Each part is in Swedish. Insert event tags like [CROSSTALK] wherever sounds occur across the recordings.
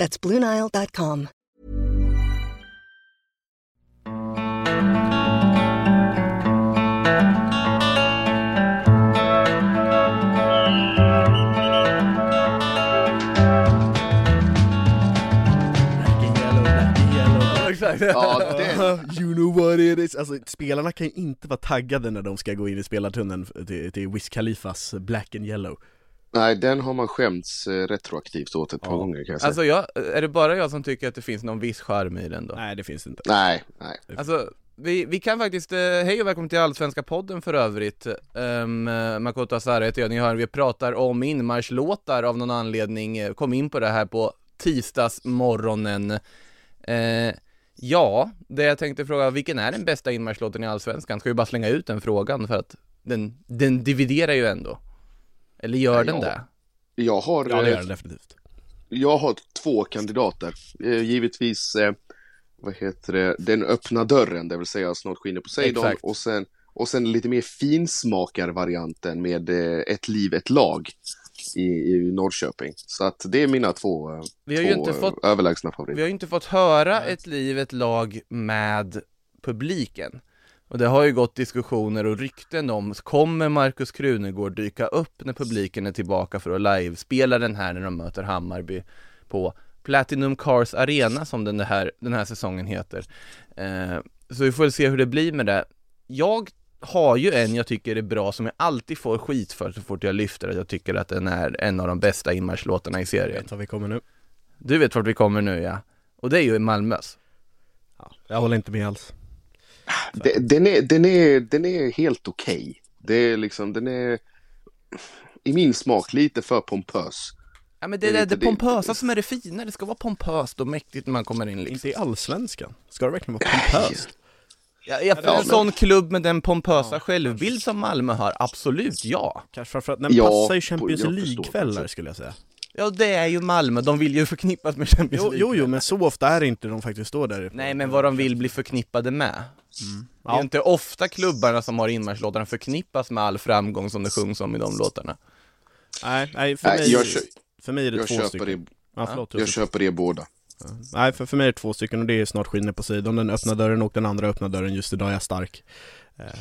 That's BlueNile.com. Black and yellow, black and yellow Exakt. Ja, det, [LAUGHS] You know what it is. Alltså spelarna kan ju inte vara taggade när de ska gå in i spelartunneln till, till Wiz Khalifas Black and yellow nej, den har man skämts eh, retroaktivt åt ett par Ja. gånger kan jag säga. Alltså jag, är det bara jag som tycker att det finns någon viss charm i den då? Nej det finns inte nej, nej. Alltså, vi, vi kan faktiskt, eh, hej och välkommen till Allsvenska podden för övrigt um, Makoto Asara heter jag, ni hör vi pratar om inmarschlåtar av någon anledning, kom in på det här på tisdagsmorgonen eh, Ja, det jag tänkte fråga, vilken är den bästa inmarschlåten i Allsvenskan? Ska vi bara slänga ut den frågan för att den, den dividerar ju ändå Eller gör Ja, den ja. det? Jag har, Ja det eh, gör det definitivt jag har två kandidater. Eh, givetvis, eh, vad heter det, Den öppna dörren, det vill säga Snart skiner Poseidon Exakt. och sen, och sen lite mer finsmakarvarianten med eh, Ett liv, ett lag i, i Norrköping. Så att det är mina två, eh, Vi har ju två inte eh, fått överlägsna Vi favoriter. har ju inte fått höra ett liv, ett lag med publiken. Och det har ju gått diskussioner och rykten om, kommer Markus Krunegård dyka upp när publiken är tillbaka för att livespela den här när de möter Hammarby på Platinum Cars Arena som den här, den här säsongen heter. Eh, så vi får väl se hur det blir med det. Jag har ju en jag tycker är bra som jag alltid får skit för så fort jag lyfter att jag tycker att den är en av de bästa inmarschlåtarna i Jag serien. vet var vi kommer nu Du vet vart vi kommer nu ja. Och det är ju Malmös. ja, Jag håller inte med alls Det- Den är, den är, den är helt okej. Det är liksom, den är i min smak lite för pompös. Ja men det Det är det, det pompösa som är det fina, det ska vara pompöst och mäktigt när man kommer in liksom. Inte i Allsvenskan, ska det verkligen vara pompöst? Ja, ja, för Ja, en men- sån klubb med den pompösa självbild som Malmö har, absolut ja. Kanske framförallt, den Ja, passar ju Champions League-kvällar skulle jag säga Ja det är ju Malmö, de vill ju förknippas med Champions Jo, League jo, jo, men så ofta är det inte de faktiskt står där Nej men vad de vill bli förknippade med Det är Ja. inte ofta klubbarna som har inmarschlåtarna förknippas med all framgång som det sjungs om i de låtarna. Nej, nej för, Nej, mig, jag för mig är det Jag två köper, stycken. det, Ja, förlåt, jag köper det båda. Nej, för, för mig är det två stycken och det är Snart skiner på sidan. Den öppna dörren och den andra öppna dörren Just idag är jag stark.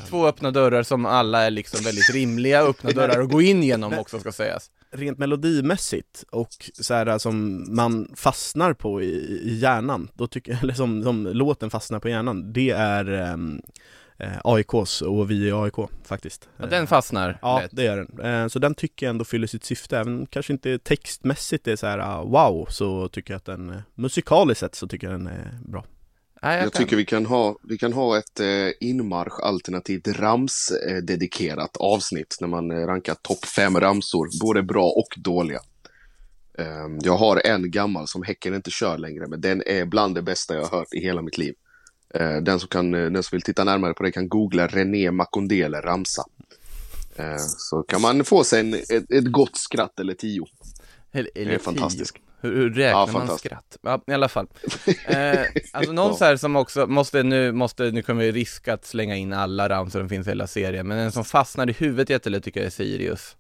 Två öppna dörrar som alla är liksom väldigt rimliga öppna [LAUGHS] dörrar att gå in genom också ska sägas Rent melodimässigt och så här som man fastnar på i, i hjärnan, då tycker [LAUGHS] eller som, som låten fastnar på hjärnan, det är ehm, eh, AIKs och vi i AIK faktiskt. Och den fastnar Ja, lätt. det gör den. Eh, Så den tycker jag ändå fyller sitt syfte, även kanske inte textmässigt är så här ah, wow, så tycker jag att den, eh, musikaliskt sett så tycker jag den är bra. Nej, jag Jag tycker vi kan ha, vi kan ha ett eh, inmarsch alternativt rams eh, dedikerat avsnitt när man eh, rankar topp fem ramsor, både bra och dåliga. Ehm, jag har en gammal som Häcken inte kör längre, men den är bland det bästa jag har hört i hela mitt liv. Eh, den, som kan, eh, den som vill titta närmare på det kan googla René Makondele ramsa. Eh, så kan man få sig en, ett, ett gott skratt eller tio. Eller, eller Det är fantastiskt. Hur, hur räknar Ja, man skratt? Ja, i alla fall. [LAUGHS] Eh, alltså någon så här som också måste nu, måste, nu kommer vi riska att slänga in alla ramsor som finns i hela serien, men en som fastnar i huvudet jättelätt tycker jag är Sirius.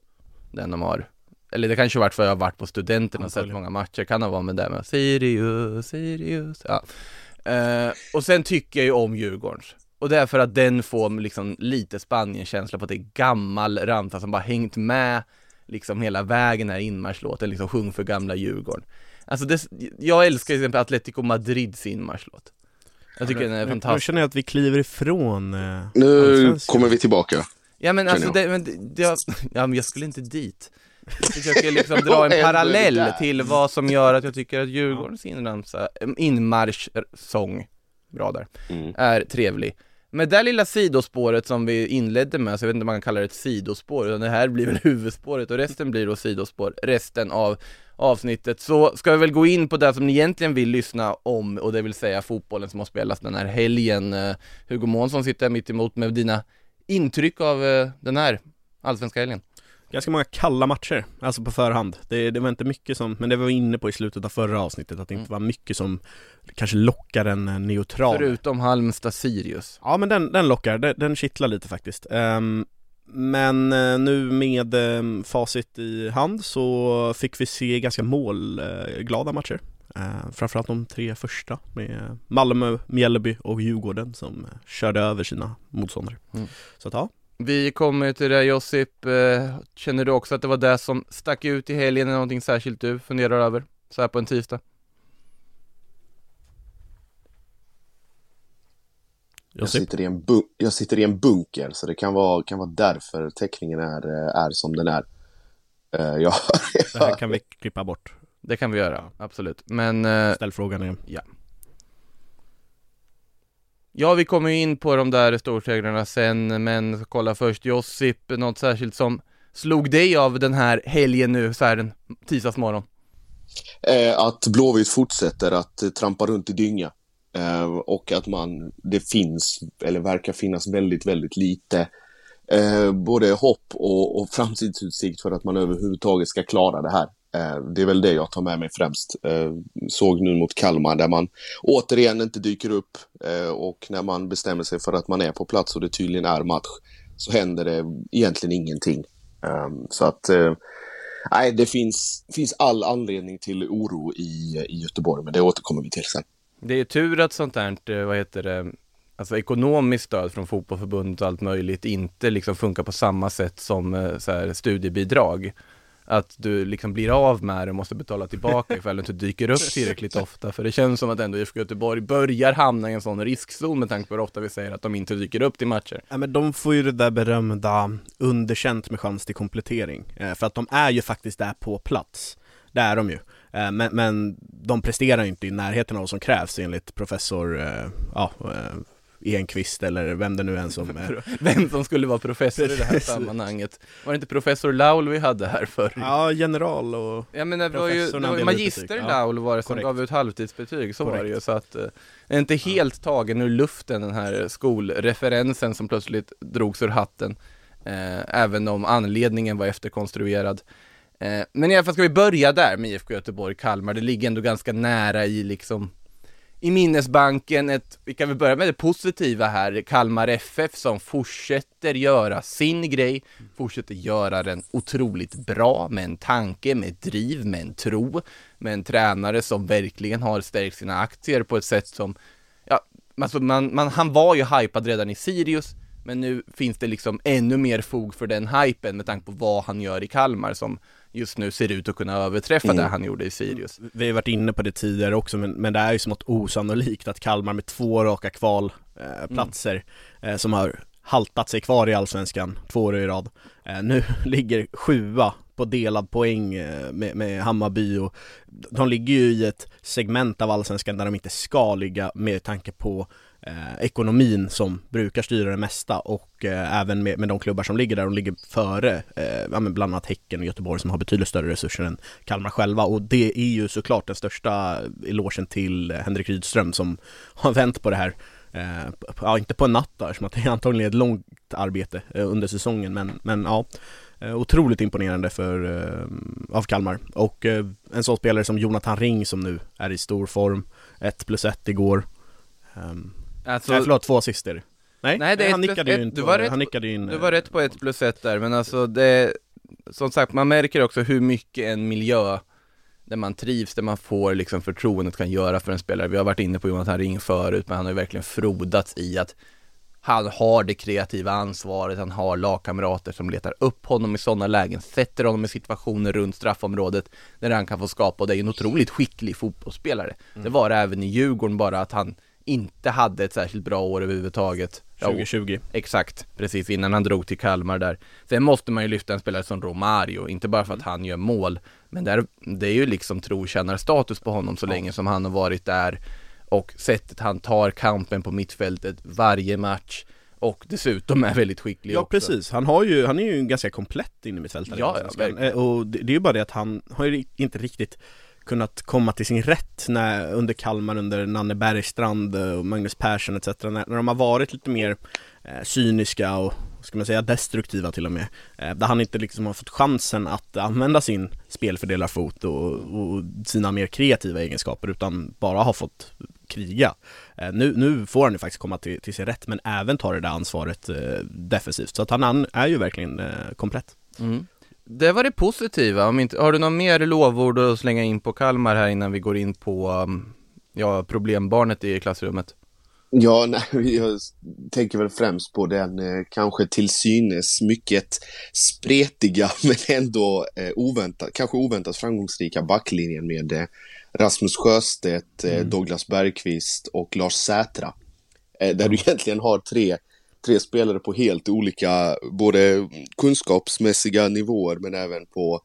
Den de har. Eller det kanske varit för jag har varit på studenten och sett många matcher, kan ha varit med det med Sirius, Sirius, ja. Eh, och sen tycker jag ju om Djurgårdens. Och det är för att den får liksom lite Spanien-känsla på att det är gammal ramsa som bara hängt med liksom hela vägen här inmarschlåten, liksom sjung för gamla Djurgården. Alltså det, jag älskar till exempel Atletico Madrids inmarschlåt. Jag tycker den är Nu- Nu fantastisk. känner jag att vi kliver ifrån eh, Nu kommer vi tillbaka. Ja men alltså jag. det, men det, jag- [LAUGHS] ja men jag skulle inte dit. Jag försöker [LAUGHS] liksom dra en parallell till vad som gör att jag tycker att Djurgårdens inramsa, inmarschsång, bra där, Mm. är trevlig. Med det där lilla sidospåret som vi inledde med, så jag vet inte om man kan kalla det ett sidospår, utan det här blir väl [LAUGHS] huvudspåret och resten blir då sidospår, resten av avsnittet så ska vi väl gå in på det som ni egentligen vill lyssna om och det vill säga fotbollen som har spelats den här helgen. Eh, Hugo Månsson sitter mitt emot med dina intryck av eh, den här allsvenska helgen. Ganska många kalla matcher, alltså på förhand. Det, det var inte mycket som, men det var vi inne på i slutet av förra avsnittet, att det inte mm. var mycket som kanske lockar en neutral. Förutom Halmstad-Sirius. Ja men den, den lockar, den, den kittlar lite faktiskt. Um, men uh, nu med um, facit i hand så fick vi se ganska målglada matcher. Uh, framförallt de tre första med Malmö, Mjällby och Djurgården som körde över sina motståndare. Mm. Så att ja, vi kommer till det Josip, eh, känner du också att det var det som stack ut i helgen, eller någonting särskilt du funderar över, så här på en tisdag? Jag sitter, i en jag sitter i en bunker, så det kan vara, kan vara därför teckningen är, eh, är som den är. Uh, ja, det här kan vi klippa bort. Det kan vi göra, absolut. Men... Uh, Ställ frågan igen. Ja. Ja, vi kommer ju in på de där storsegrarna sen, men kolla först Josip, något särskilt som slog dig av den här helgen nu, så här en tisdagsmorgon? Eh, att Blåvitt fortsätter att trampa runt i dynga. Eh, och att man, det finns, eller verkar finnas väldigt, väldigt lite eh, både hopp och, och framtidsutsikt för att man överhuvudtaget ska klara det här. Eh, det är väl det jag tar med mig främst. Eh, såg nu mot Kalmar där man återigen inte dyker upp eh, och när man bestämmer sig för att man är på plats och det tydligen är match så händer det egentligen ingenting. Eh, så att eh, nej, det finns, finns all anledning till oro i, i Göteborg, men det återkommer vi till sen. Det är tur att sånt här, vad heter det, alltså ekonomiskt stöd från fotbollförbundet och allt möjligt inte liksom funkar på samma sätt som eh, så här, studiebidrag att du liksom blir av med det och måste betala tillbaka ifall du inte dyker upp tillräckligt ofta. För det känns som att ändå IFK Göteborg börjar hamna i en sån riskzon med tanke på hur ofta vi säger att de inte dyker upp till matcher. Ja men de får ju det där berömda underkänt med chans till komplettering. Eh, för att de är ju faktiskt där på plats. Det är de ju. Eh, men, men de presterar ju inte i närheten av vad som krävs enligt professor, eh, ja, Enqvist eller vem det nu är som är. [LAUGHS] Vem som skulle vara professor i det här sammanhanget. Var det inte professor Laul vi hade här förr? Ja, general och Ja men det var ju, det var magister ja, Laul var det som korrekt. gav ut halvtidsbetyg, så korrekt. var det ju så att eh, är inte helt ja. tagen ur luften den här skolreferensen som plötsligt drogs ur hatten. Eh, även om anledningen var efterkonstruerad. Eh, men i alla fall ska vi börja där med IFK Göteborg, Kalmar. Det ligger ändå ganska nära i liksom i minnesbanken ett, vi kan väl börja med det positiva här, Kalmar FF som fortsätter göra sin grej, fortsätter göra den otroligt bra med en tanke, med driv, med en tro, med en tränare som verkligen har stärkt sina aktier på ett sätt som, ja, alltså man, man, han var ju hypad redan i Sirius, men nu finns det liksom ännu mer fog för den hypen med tanke på vad han gör i Kalmar som just nu ser ut att kunna överträffa mm. det han gjorde i Sirius. Vi har varit inne på det tidigare också, men, men det är ju smått osannolikt att Kalmar med två raka kvalplatser eh, mm. eh, som har haltat sig kvar i Allsvenskan två år i rad, eh, nu [LAUGHS] ligger sjua på delad poäng eh, med, med Hammarby och de ligger ju i ett segment av Allsvenskan där de inte ska ligga med tanke på eh, ekonomin som brukar styra det mesta och eh, även med, med de klubbar som ligger där, de ligger före eh, ja, bland annat Häcken och Göteborg som har betydligt större resurser än Kalmar själva. Och det är ju såklart den största elogen till eh, Henrik Rydström som har vänt på det här eh, ja, inte på en natt där, som att det är antagligen ett långt arbete eh, under säsongen. Men, men ja Otroligt imponerande för, av Kalmar. Och en sån spelare som Jonathan Ring som nu är i stor form 1 plus 1 igår. Ehm, Alltså, Nej förlåt, två assister Nej, Nej det han nickade ju inte, han nickade in Du var rätt på ett plus ett där, men alltså det Som sagt, man märker också hur mycket en miljö där man trivs, där man får liksom förtroendet kan göra för en spelare. Vi har varit inne på Jonathan Ring förut, men han har ju verkligen frodats i att han har det kreativa ansvaret, han har lagkamrater som letar upp honom i sådana lägen, sätter honom i situationer runt straffområdet där han kan få skapa, och det är en otroligt skicklig fotbollsspelare. Mm. Det var det även i Djurgården, bara att han inte hade ett särskilt bra år överhuvudtaget. 2020 ja, Exakt, precis innan han drog till Kalmar där. Sen måste man ju lyfta en spelare som Romario, inte bara för att han gör mål Men där, det är ju liksom trotjänarstatus på honom så ja. länge som han har varit där. Och sättet han tar kampen på mittfältet varje match och dessutom är väldigt skicklig Ja också. precis, han har ju, han är ju ganska komplett innermittfältare i Ja, ja, verkligen. Eh, Och det, det är ju bara det att han har ju inte riktigt kunnat komma till sin rätt när, under Kalmar, under Nanne Bergstrand eh, och Magnus Persson etc. När, när de har varit lite mer eh, cyniska och ska man säga destruktiva till och med. Eh, där han inte liksom har fått chansen att använda sin spelfördelarfot och, och sina mer kreativa egenskaper utan bara har fått kriga. Eh, nu, nu får han ju faktiskt komma till, till sin rätt men även ta det där ansvaret eh, defensivt. Så att han, han är ju verkligen eh, komplett. Mm. Det var det positiva, om inte, har du några mer lovord att slänga in på Kalmar här innan vi går in på um, ja, problembarnet i klassrummet? Ja, nej, [LAUGHS] jag tänker väl främst på den eh, kanske till synes mycket spretiga [LAUGHS] men ändå eh, oväntat, kanske oväntat framgångsrika backlinjen med eh, Rasmus Sjöstedt, eh, Douglas Bergqvist och Lars Sätra. Eh, där du [LAUGHS] egentligen har tre, tre spelare på helt olika, både kunskapsmässiga nivåer men även på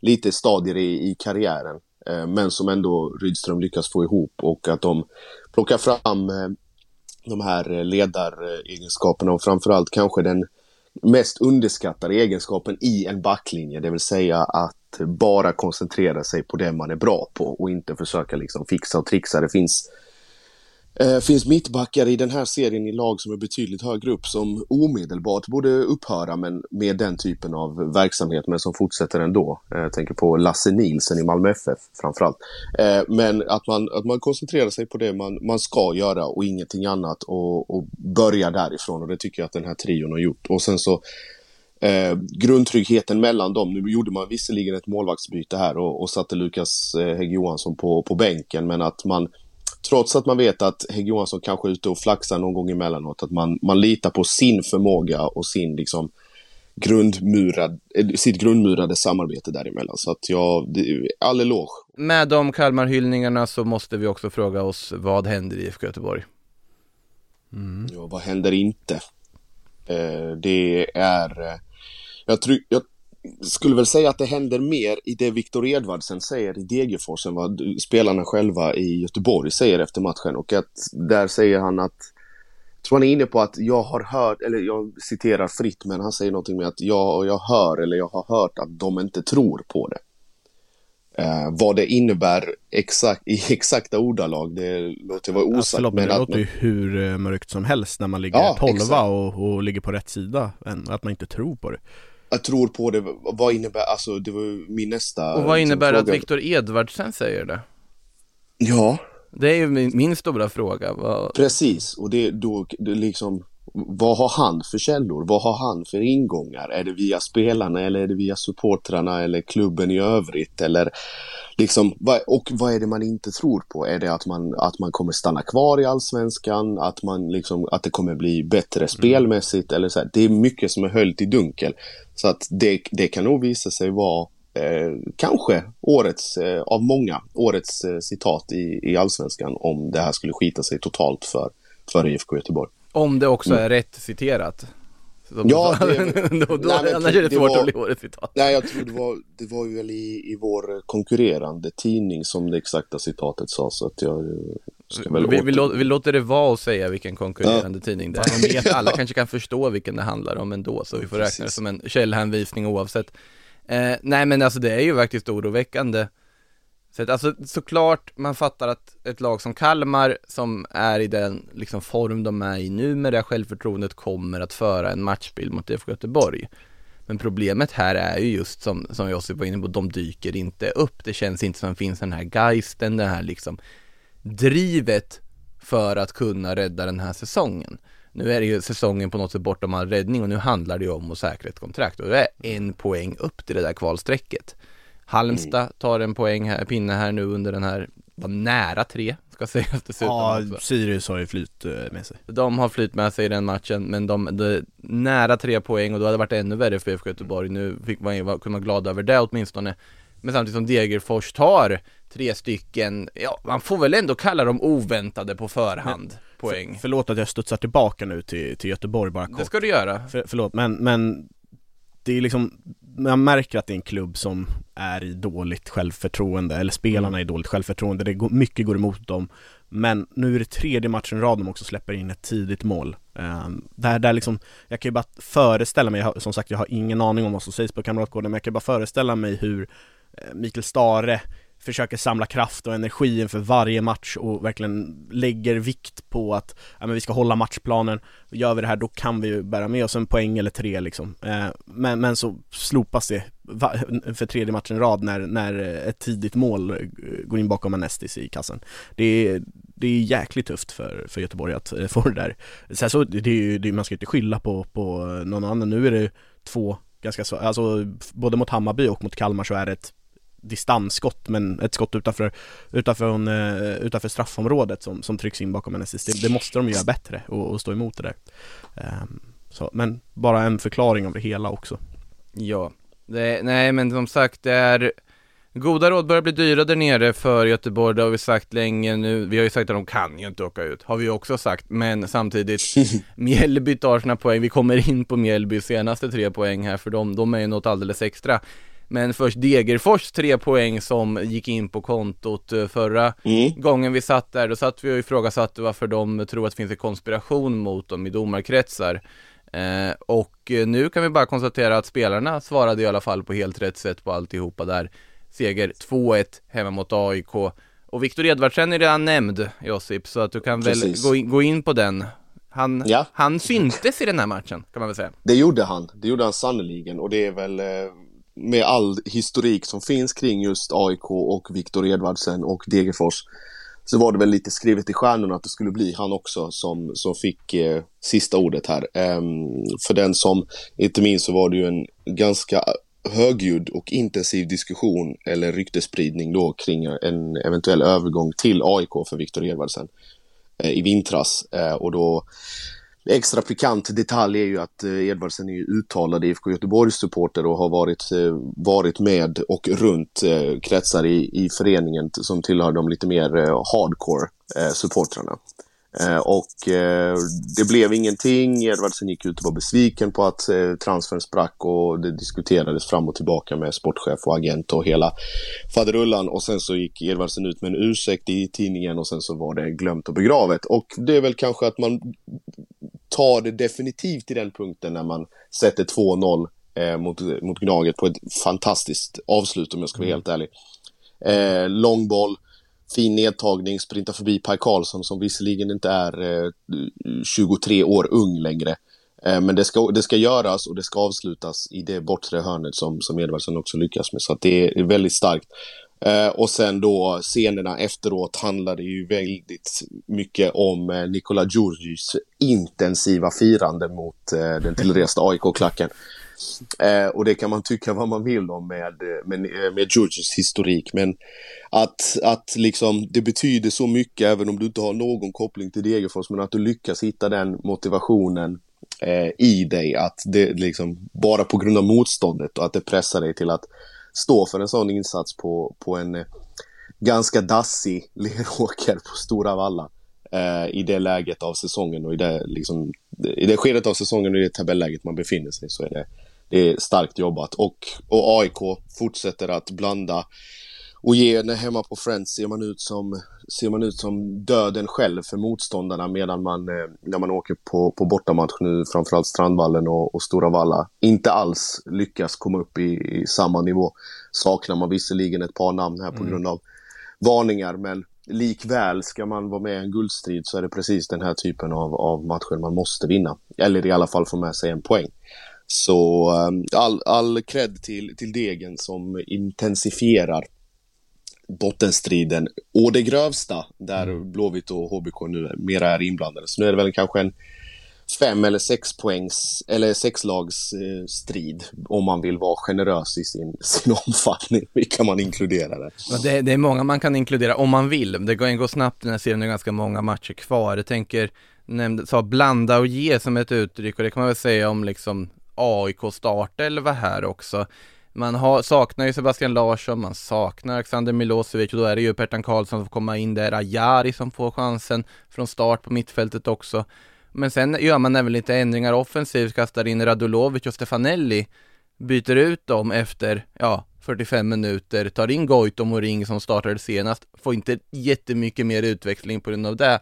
lite stadier i, i karriären. Eh, men som ändå Rydström lyckas få ihop och att de plockar fram eh, de här ledaregenskaperna och framförallt kanske den mest underskattade egenskapen i en backlinje, det vill säga att bara koncentrera sig på det man är bra på och inte försöka liksom fixa och trixa. Det finns, eh, finns mittbackar i den här serien i lag som är betydligt högre upp som omedelbart borde upphöra men med den typen av verksamhet men som fortsätter ändå. Eh, jag tänker på Lasse Nilsen i Malmö FF framförallt. Eh, men att man, att man koncentrerar sig på det man, man ska göra och ingenting annat och, och börja därifrån och det tycker jag att den här trion har gjort. Och sen så eh, grundtryggheten mellan dem. Nu gjorde man visserligen ett målvaktsbyte här och, och satte Lukas eh, Hägg Johansson på, på bänken men att man trots att man vet att Hägg Johansson kanske är ute och flaxar någon gång emellanåt, att man, man litar på sin förmåga och sin liksom grundmurad, eh, sitt grundmurade samarbete däremellan. Så att jag, all eloge. Med de Kalmarhyllningarna så måste vi också fråga oss, vad händer i IFK Göteborg? Ja, vad händer inte? Eh, det är... Eh, jag, tror, jag skulle väl säga att det händer mer i det Viktor Edvardsen säger i Degerfors än vad spelarna själva i Göteborg säger efter matchen. Och att där säger han att... Jag tror han är inne på att jag har hört, eller jag citerar fritt, men han säger någonting med att jag, jag hör eller jag har hört att de inte tror på det. Eh, vad det innebär exakt, i exakta ordalag, det låter vara Ja, osagt. förlåt, men men det låter ju hur eh, mörkt som helst när man ligger Ja, tolva och, och ligger på rätt sida, än att man inte tror på det. Jag tror på det, vad innebär, alltså det var min nästa Och vad innebär det att. Viktor Edvardsen säger det? Ja, Det är ju min, min stora fråga. Vad... precis. Och det, då, det liksom, vad har han för källor? Vad har han för ingångar? Är det via spelarna eller är det via supportrarna eller klubben i övrigt? Eller liksom, och vad är det man inte tror på? Är det att man, att man kommer stanna kvar i allsvenskan? Att, man liksom, att det kommer bli bättre spelmässigt? Eller så här. Det är mycket som är höljt i dunkel. Så att det, det kan nog visa sig vara eh, kanske årets, eh, av många, årets eh, citat i, i allsvenskan om det här skulle skita sig totalt för, för IFK Göteborg. Om det också är rätt citerat. Så Mm. Ja, det- då, då, Nej, annars är det det svårt var- att bli årets citat. Nej, jag tror det var, det var ju väl i, i vår konkurrerande tidning som det exakta citatet sa, så att jag eh, Vi, vi, lå, vi låter det vara och säga vilken konkurrerande tidning det är. De vet, alla kanske kan förstå vilken det handlar om ändå, så vi får räkna det Precis. som en källhänvisning oavsett. Eh, nej men alltså det är ju faktiskt oroväckande. Så att, alltså såklart, man fattar att ett lag som Kalmar, som är i den liksom, form de är i nu med det här självförtroendet, kommer att föra en matchbild mot IFK Göteborg. Men problemet här är ju just som, som Josip var inne på, de dyker inte upp. Det känns inte som det finns den här geisten, den här liksom drivet för att kunna rädda den här säsongen. Nu är det ju säsongen på något sätt bortom all räddning och nu handlar det ju om att säkra ett kontrakt och det är en poäng upp till det där kvalstrecket. Halmstad tar en poäng här, pinne här nu under den här, var nära tre, ska sägas dessutom Ja, också. Sirius har ju flyt eh, med sig. De har flyt med sig i den matchen, men de, de nära tre poäng och då hade det varit ännu värre för IFK Göteborg. Nu fick man, var, kunde man glad över det åtminstone. Men samtidigt som Degerfors tar tre stycken, ja, man får väl ändå kalla dem oväntade på förhand, poäng. Förlåt att jag studsar tillbaka nu till, till Göteborg bara kort. Det ska du göra. För, förlåt, men, men det är liksom man märker att det är en klubb som är i dåligt självförtroende, eller spelarna är i dåligt självförtroende, det går, mycket går emot dem. Men nu är det tredje matchen i rad de också släpper in ett tidigt mål. Um, där, där liksom, jag kan ju bara föreställa mig, har, som sagt jag har ingen aning om vad som sägs på Kamratgården men jag kan bara föreställa mig hur eh, Mikael Stare försöker samla kraft och energi inför varje match och verkligen lägger vikt på att ja, men vi ska hålla matchplanen, gör vi det här då kan vi ju bära med oss en poäng eller tre liksom. Eh, men, men så slopas det för tredje matchen i rad när, när ett tidigt mål eh, går in bakom Anestis i kassen. Det är, det är jäkligt tufft för, för Göteborg att eh, få det där. Sen så, det är ju, det, man ska ju inte skylla på, på någon annan, nu är det två ganska så, alltså både mot Hammarby och mot Kalmar så är det ett distansskott men ett skott utanför, utanför, uh, utanför straffområdet som, som trycks in bakom NSS. Det, det måste de göra bättre och, och stå emot det där. Um, så, men bara en förklaring av det hela också. Ja, det, nej men som sagt det är Goda råd börjar bli dyra där nere för Göteborg, det har vi sagt länge nu. Vi har ju sagt att de kan ju inte åka ut, har vi också sagt. Men samtidigt, [LAUGHS] Mjällby tar sina poäng. Vi kommer in på Mjällby senaste tre poäng här, för de, de är ju något alldeles extra. Men först Degerfors tre poäng som gick in på kontot eh, förra mm. gången vi satt där. Då satt vi och ifrågasatte varför de tror att det finns en konspiration mot dem i domarkretsar. Eh, och eh, nu kan vi bara konstatera att spelarna svarade i alla fall på helt rätt sätt på alltihopa där. Seger 2-1 hemma mot AIK. Och Viktor Edvardsen är redan nämnd, Josip, så att du kan Precis. väl gå in, gå in på den. Han, ja. han syntes i den här matchen, kan man väl säga. Det gjorde han, det gjorde han sannoliken och det är väl med all historik som finns kring just AIK och Viktor Edvardsen och Degerfors så var det väl lite skrivet i stjärnorna att det skulle bli han också som, som fick eh, sista ordet här. Ehm, för den som inte minns så var det ju en ganska högljudd och intensiv diskussion eller ryktespridning då kring en eventuell övergång till AIK för Viktor Edvardsen eh, i vintras eh, och då extra pikant detalj är ju att eh, Edvardsen är ju uttalad IFK Göteborgs supporter och har varit, eh, varit med och runt eh, kretsar i, i föreningen som tillhör de lite mer hardcore supportrarna. Och det blev ingenting. Edvardsen gick ut och var besviken på att transfern sprack och det diskuterades fram och tillbaka med sportchef och agent och hela faderullan. Och sen så gick Edvardsen ut med en ursäkt i tidningen och sen så var det glömt och begravet. Och det är väl kanske att man tar det definitivt till den punkten när man sätter 2-0 eh, mot, mot Gnaget på ett fantastiskt avslut om jag ska vara mm. helt ärlig. Eh, långboll, fin nedtagning, sprinta förbi Per Karlsson som visserligen inte är eh, 23 år ung längre. Eh, men det ska, det ska göras och det ska avslutas i det bortre hörnet som, som Edvardsson också lyckas med. Så att det är väldigt starkt. Eh, och sen då scenerna efteråt handlade ju väldigt mycket om eh, Nikola Djurdjic intensiva firande mot eh, den tillresta AIK-klacken. Eh, och det kan man tycka vad man vill om med, eh, eh, med, med Georges historik. Men att, att liksom, det betyder så mycket även om du inte har någon koppling till Degerfors. Men att du lyckas hitta den motivationen eh, i dig. Att det liksom, bara på grund av motståndet och att det pressar dig till att stå för en sån insats på, på en eh, ganska dassig [LAUGHS] leråker på Stora Valla eh, i det läget av säsongen och i det, liksom, i det skedet av säsongen och i det tabelläget man befinner sig så är det, det är starkt jobbat. Och, och AIK fortsätter att blanda och ge när hemma på Friends ser man ut som, ser man ut som döden själv för motståndarna medan man, eh, när man åker på, på bortamatch nu, framförallt Strandvallen och, och Stora Valla, inte alls lyckas komma upp i, i, samma nivå. Saknar man visserligen ett par namn här på mm. grund av varningar, men likväl ska man vara med i en guldstrid så är det precis den här typen av, av matcher man måste vinna. Eller i alla fall få med sig en poäng. Så eh, all, all cred till, till Degen som intensifierar bottenstriden och det grövsta där mm. Blåvitt och HBK nu mera är inblandade. Så nu är det väl kanske en fem eller sex poängs eller sexlags eh, strid om man vill vara generös i sin, [LAUGHS] sin omfattning. Vilka man inkluderar där. Det, det är många man kan inkludera om man vill. Det går, går snabbt den här serien, det är ganska många matcher kvar. Jag tänker, nämnde, sa blanda och ge som ett uttryck och det kan man väl säga om liksom AIK startelva här också. Man har, saknar ju Sebastian Larsson, man saknar Alexander Milosevic och då är det ju Pertan Karlsson som får komma in där, Ajari som får chansen från start på mittfältet också. Men sen gör man även lite ändringar offensivt, kastar in Radulovic och Stefanelli byter ut dem efter, ja, 45 minuter, tar in Goitom och Ring som startade senast, får inte jättemycket mer utväxling på grund av det.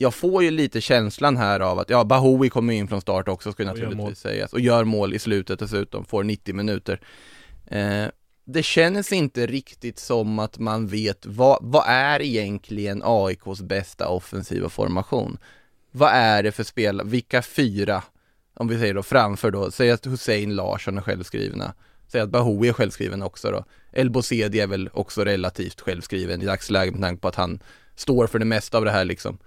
Jag får ju lite känslan här av att, ja, Bahoui kommer in från start också, ska naturligtvis sägas, och gör mål i slutet dessutom, får 90 minuter. Eh, det känns inte riktigt som att man vet vad, vad är egentligen AIKs bästa offensiva formation? Vad är det för spel, vilka fyra, om vi säger då framför då, säg att Hussein Larsson är självskrivna, säg att Bahoui är självskriven också då, El Bosedi är väl också relativt självskriven i dagsläget med tanke på att han står för det mesta av det här liksom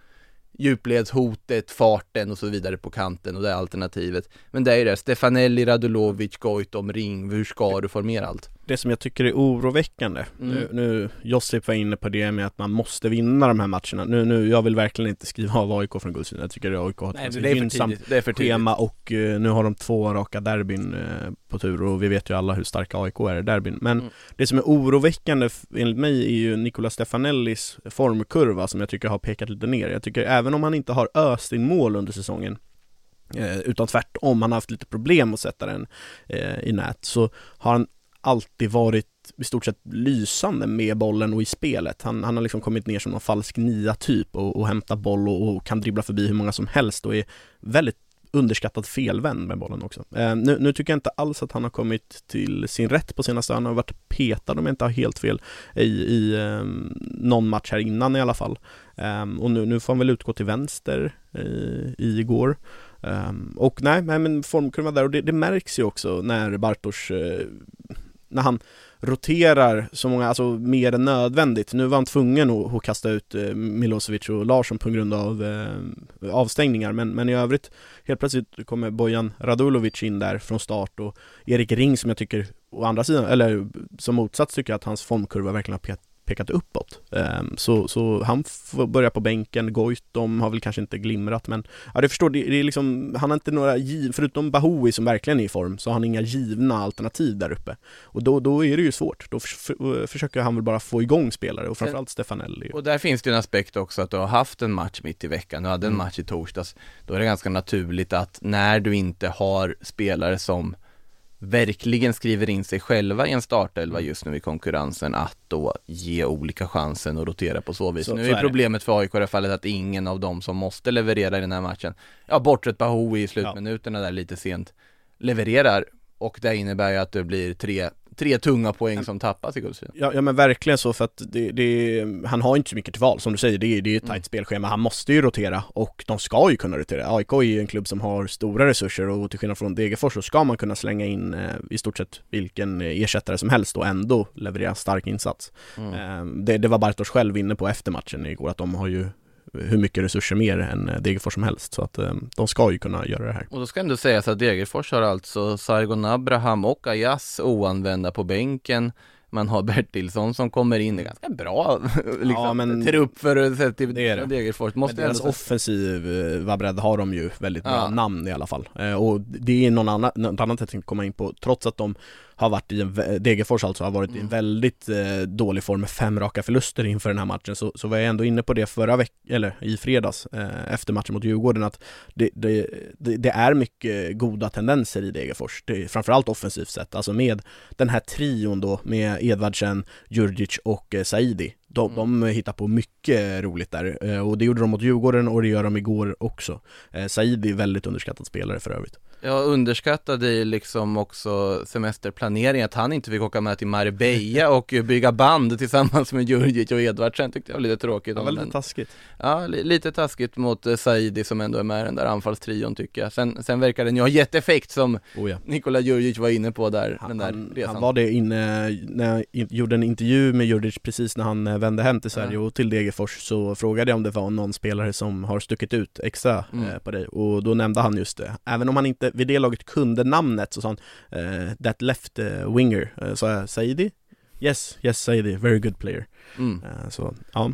djupledshotet, farten och så vidare på kanten och det är alternativet. Men det är ju det, Stefanelli, Radulovic, Goitom, Ring, hur ska du formera allt? Det som jag tycker är oroväckande, mm. nu, nu Josip var inne på det med att man måste vinna de här matcherna. Nu, nu, jag vill verkligen inte skriva av AIK från guldsidan, jag tycker att AIK har ett Nej, gynnsamt schema och uh, nu har de två raka derbyn uh, på tur och vi vet ju alla hur starka AIK är i derbyn. Men mm. det som är oroväckande enligt mig är ju Nicola Stefanellis formkurva som jag tycker har pekat lite ner. Jag tycker även om han inte har öst in mål under säsongen eh, utan tvärtom, han har haft lite problem att sätta den eh, i nät, så har han alltid varit i stort sett lysande med bollen och i spelet. Han, han har liksom kommit ner som någon falsk nia typ och, och hämtat boll och, och, kan dribbla förbi hur många som helst och är väldigt underskattad felvänd med bollen också. Eh, nu, nu, tycker jag inte alls att han har kommit till sin rätt på senaste, han har varit petad om jag inte har helt fel i, i eh, någon match här innan i alla fall. Eh, och nu, nu får han väl utgå till vänster i, i igår. Um, och nej, nej men formkurvan där och det, det, märks ju också när Bartos eh, när han roterar så många, alltså mer än nödvändigt. Nu var han tvungen att, att kasta ut eh, Milosevic och Larsson på grund av eh, avstängningar, men, men i övrigt helt plötsligt kommer Bojan Radulovic in där från start och Erik Ring som jag tycker, å andra sidan, eller som motsats tycker jag att hans formkurva verkligen har pekat uppåt. Ehm, så, så han får börja på bänken, Goitom har väl kanske inte glimrat men ja du förstår, det, det är liksom, han har inte några giv, förutom Bahoui som verkligen är i form, så har han inga givna alternativ där uppe. Och då, då är det ju svårt, då för, försöker han väl bara få igång spelare och framförallt Stefanelli. Och där finns det ju en aspekt också att du har haft en match mitt i veckan, du hade en mm. match i torsdags, då är det ganska naturligt att när du inte har spelare som verkligen skriver in sig själva i en startelva mm. just nu i konkurrensen att då ge olika chansen och rotera på så vis. Så, nu är, är problemet för AIK i det fallet att ingen av dem som måste leverera i den här matchen, ja bortsett Bahoui i slutminuterna ja. där lite sent, levererar och det innebär ju att det blir tre tre tunga poäng som tappas i guldstriden. Ja, ja men verkligen så för att det, det, han har inte så mycket till val som du säger, det, det är ett tajt mm. spelschema, han måste ju rotera och de ska ju kunna rotera. AIK är ju en klubb som har stora resurser och till skillnad från Degerfors så ska man kunna slänga in eh, i stort sett vilken ersättare som helst och ändå leverera stark insats. Mm. Eh, det, det var Bartosz själv inne på efter matchen igår att de har ju hur mycket resurser mer än eh, Degerfors som helst så att eh, de ska ju kunna göra det här. Och då ska ändå sägas att Degerfors har alltså Sargon Abraham och Ayas oanvända på bänken man har [LAUGHS] Bertilsson som kommer in, det är ganska bra [LAUGHS] liksom, ja, men trupp för sett till det är det. Degerfors. Måste men deras offensiva bredd har de ju väldigt bra ja. namn i alla fall. Eh, och det är någon annan, något annat jag tänkte komma in på, trots att de har varit i en, Degerfors alltså har varit mm. i en mm. väldigt eh, dålig form med fem raka förluster inför den här matchen så, så var jag ändå inne på det förra veckan, eller i fredags eh, efter matchen mot Djurgården att det, det, det, det, är mycket goda tendenser i Degerfors, det, framförallt offensivt sett, alltså med den här trion då med Edvardsen, Djurdjic och eh, Saidi de, mm. de hittar på mycket roligt där eh, och det gjorde de mot Djurgården och det gör de igår också. Eh, Saidi är väldigt underskattad spelare för övrigt. Jag underskattade ju liksom också semesterplaneringen, att han inte fick åka med till Marbella och bygga band tillsammans med Djurdjic och Edvardsen tyckte jag var lite tråkigt. Ja, väldigt taskigt. Ja, li lite taskigt mot eh, Saidi som ändå är med i den där anfallstrion tycker jag. Sen, sen verkar den ju ha gett effekt som oh ja. Nikola Djurdjic var inne på där, han, den där resan. Han var det inne, när jag gjorde en intervju med Djurdjic precis när han vände hem till Sverige och till Degerfors så frågade jag om det var någon spelare som har stuckit ut extra mm. eh, på dig och då nämnde han just det. Även om han inte vid det laget kunde namnet så sa han eh, That left uh, winger, eh, sa jag Saidi? Yes, yes Saidi, very good player. Mm. Eh, så ja,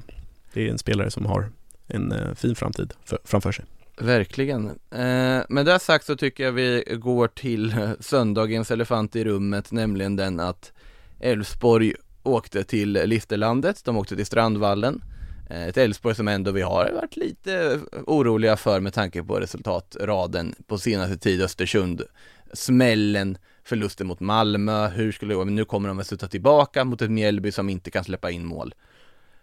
det är en spelare som har en eh, fin framtid för, framför sig. Verkligen. Eh, med det sagt så tycker jag vi går till [LAUGHS] söndagens elefant i rummet, nämligen den att Elfsborg åkte till Listerlandet, de åkte till Strandvallen. Eh, ett Elfsborg som ändå vi har varit lite oroliga för med tanke på resultatraden på senaste tid, Östersund, smällen förlusten mot Malmö, hur skulle det gå? Men nu kommer de att sluta tillbaka mot ett Mjällby som inte kan släppa in mål.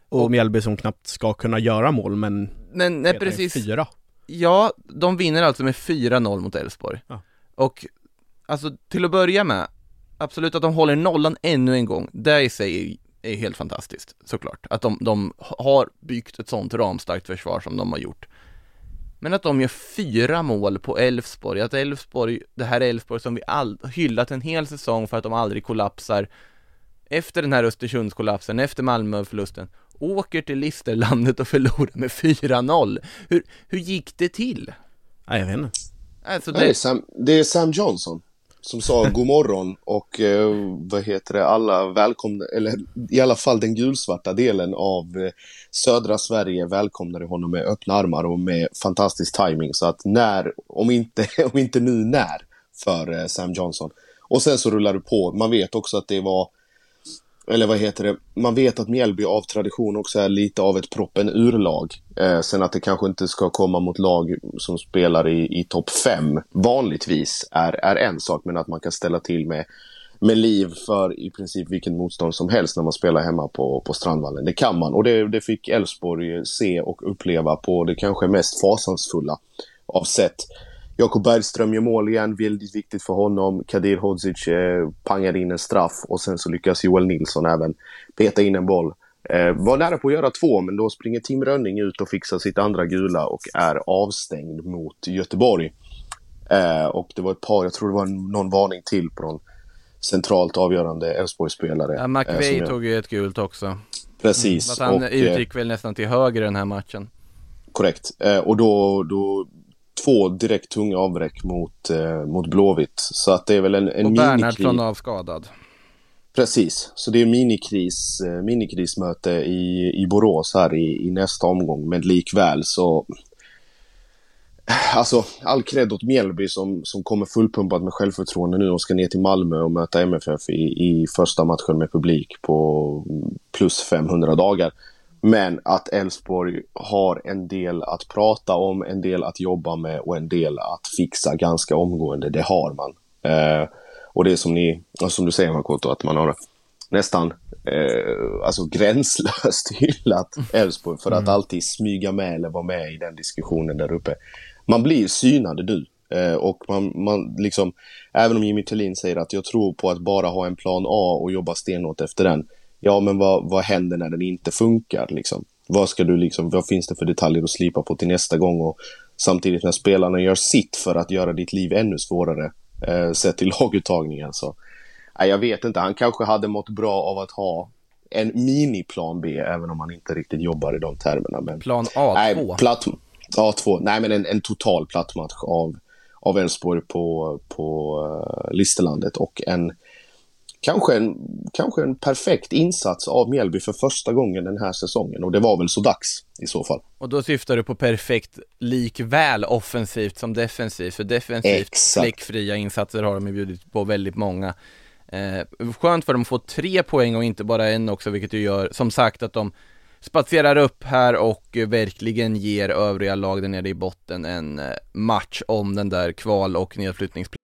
Och Mjällby som knappt ska kunna göra mål men Men nej, precis, fyra. ja, de vinner alltså med 4-0 mot Elfsborg. Ja. Och alltså till att börja med, absolut att de håller nollan ännu en gång, det i sig är, är helt fantastiskt såklart. Att de, de har byggt ett sånt ramstarkt försvar som de har gjort. Men att de gör fyra mål på Elfsborg, att Elfsborg, det här är Elfsborg som vi all, hyllat en hel säsong för att de aldrig kollapsar efter den här Östersundskollapsen, efter Malmöförlusten, åker till Listerlandet och förlorar med 4-0. Hur, hur gick det till? Nej jag vet inte. Alltså Nej, det, Sam, det är Sam Johnson som sa god morgon och eh, vad heter det, alla välkomna, eller i alla fall den gulsvarta delen av eh, södra Sverige välkomnade honom med öppna armar och med fantastisk timing så att när, om inte, [LAUGHS] om inte nu när, för eh, Sam Johnson. Och sen så rullar det på, man vet också att det var eller vad heter det, man vet att Mjällby av tradition också är lite av ett proppen urlag. Eh, sen att det kanske inte ska komma mot lag som spelar i, i topp 5 vanligtvis är, är en sak, men att man kan ställa till med, med liv för i princip vilket motstånd som helst när man spelar hemma på, på Strandvallen. Det kan man och det, det fick Elfsborg se och uppleva på det kanske mest fasansfulla av sätt. Jakob Bergström gör mål igen, väldigt viktigt för honom. Kadir Hodzic eh, pangar in en straff och sen så lyckas Joel Nilsson även peta in en boll. Eh, var nära på att göra två, men då springer Tim Rönning ut och fixar sitt andra gula och är avstängd mot Göteborg. Eh, och det var ett par, jag tror det var någon varning till på någon centralt avgörande Elfsborgsspelare. ja, eh, McVeigh som- tog ju ett gult också. Precis. Att han och, eh, utgick väl nästan till höger i den här matchen. Korrekt. Eh, och då, då två direkt tunga avbräck mot, eh, mot Blåvitt. Så att det är väl en, en Och. Bernhardsson avskadad. Precis, så det är minikris, eh, minikrismöte i, i Borås här i, i nästa omgång. Men likväl så... Alltså, all cred åt Mjällby som, som kommer fullpumpat med självförtroende nu och ska ner till Malmö och möta MFF i, i första matchen med publik på plus 500 dagar. Men att Elfsborg har en del att prata om, en del att jobba med och en del att fixa ganska omgående, det har man. Eh, och det är som, ni, som du säger Makoto, att man har nästan eh, alltså gränslöst [LAUGHS] hyllat Elfsborg för att alltid smyga med eller vara med i den diskussionen där uppe. Man blir synad nu. Eh, och man, man liksom, även om Jimmy Tillin säger att jag tror på att bara ha en plan A och jobba stenhårt efter den. Ja, men vad, vad händer när den inte funkar liksom? Vad ska du liksom, vad finns det för detaljer att slipa på till nästa gång? Och samtidigt när spelarna gör sitt för att göra ditt liv ännu svårare, eh, sett till [LAUGHS] laguttagningen så. Nej, jag vet inte, han kanske hade mått bra av att ha en miniplan B, även om han inte riktigt jobbar i de termerna. Men Plan A2. Nej, platt, A2. Nej, men en, en total plattmatch av, av Elfsborg på, på uh, Listerlandet och en kanske, en kanske en perfekt insats av Mjällby för första gången den här säsongen och det var väl så dags i så fall. Och då syftar du på perfekt likväl offensivt som defensivt, för defensivt fläckfria insatser har de ju bjudit på väldigt många. Eh, skönt för dem att få tre poäng och inte bara en också, vilket ju gör, som sagt, att de spatserar upp här och verkligen ger övriga lag där nere i botten en eh, match om den där kval och nedflyttningsplatsen.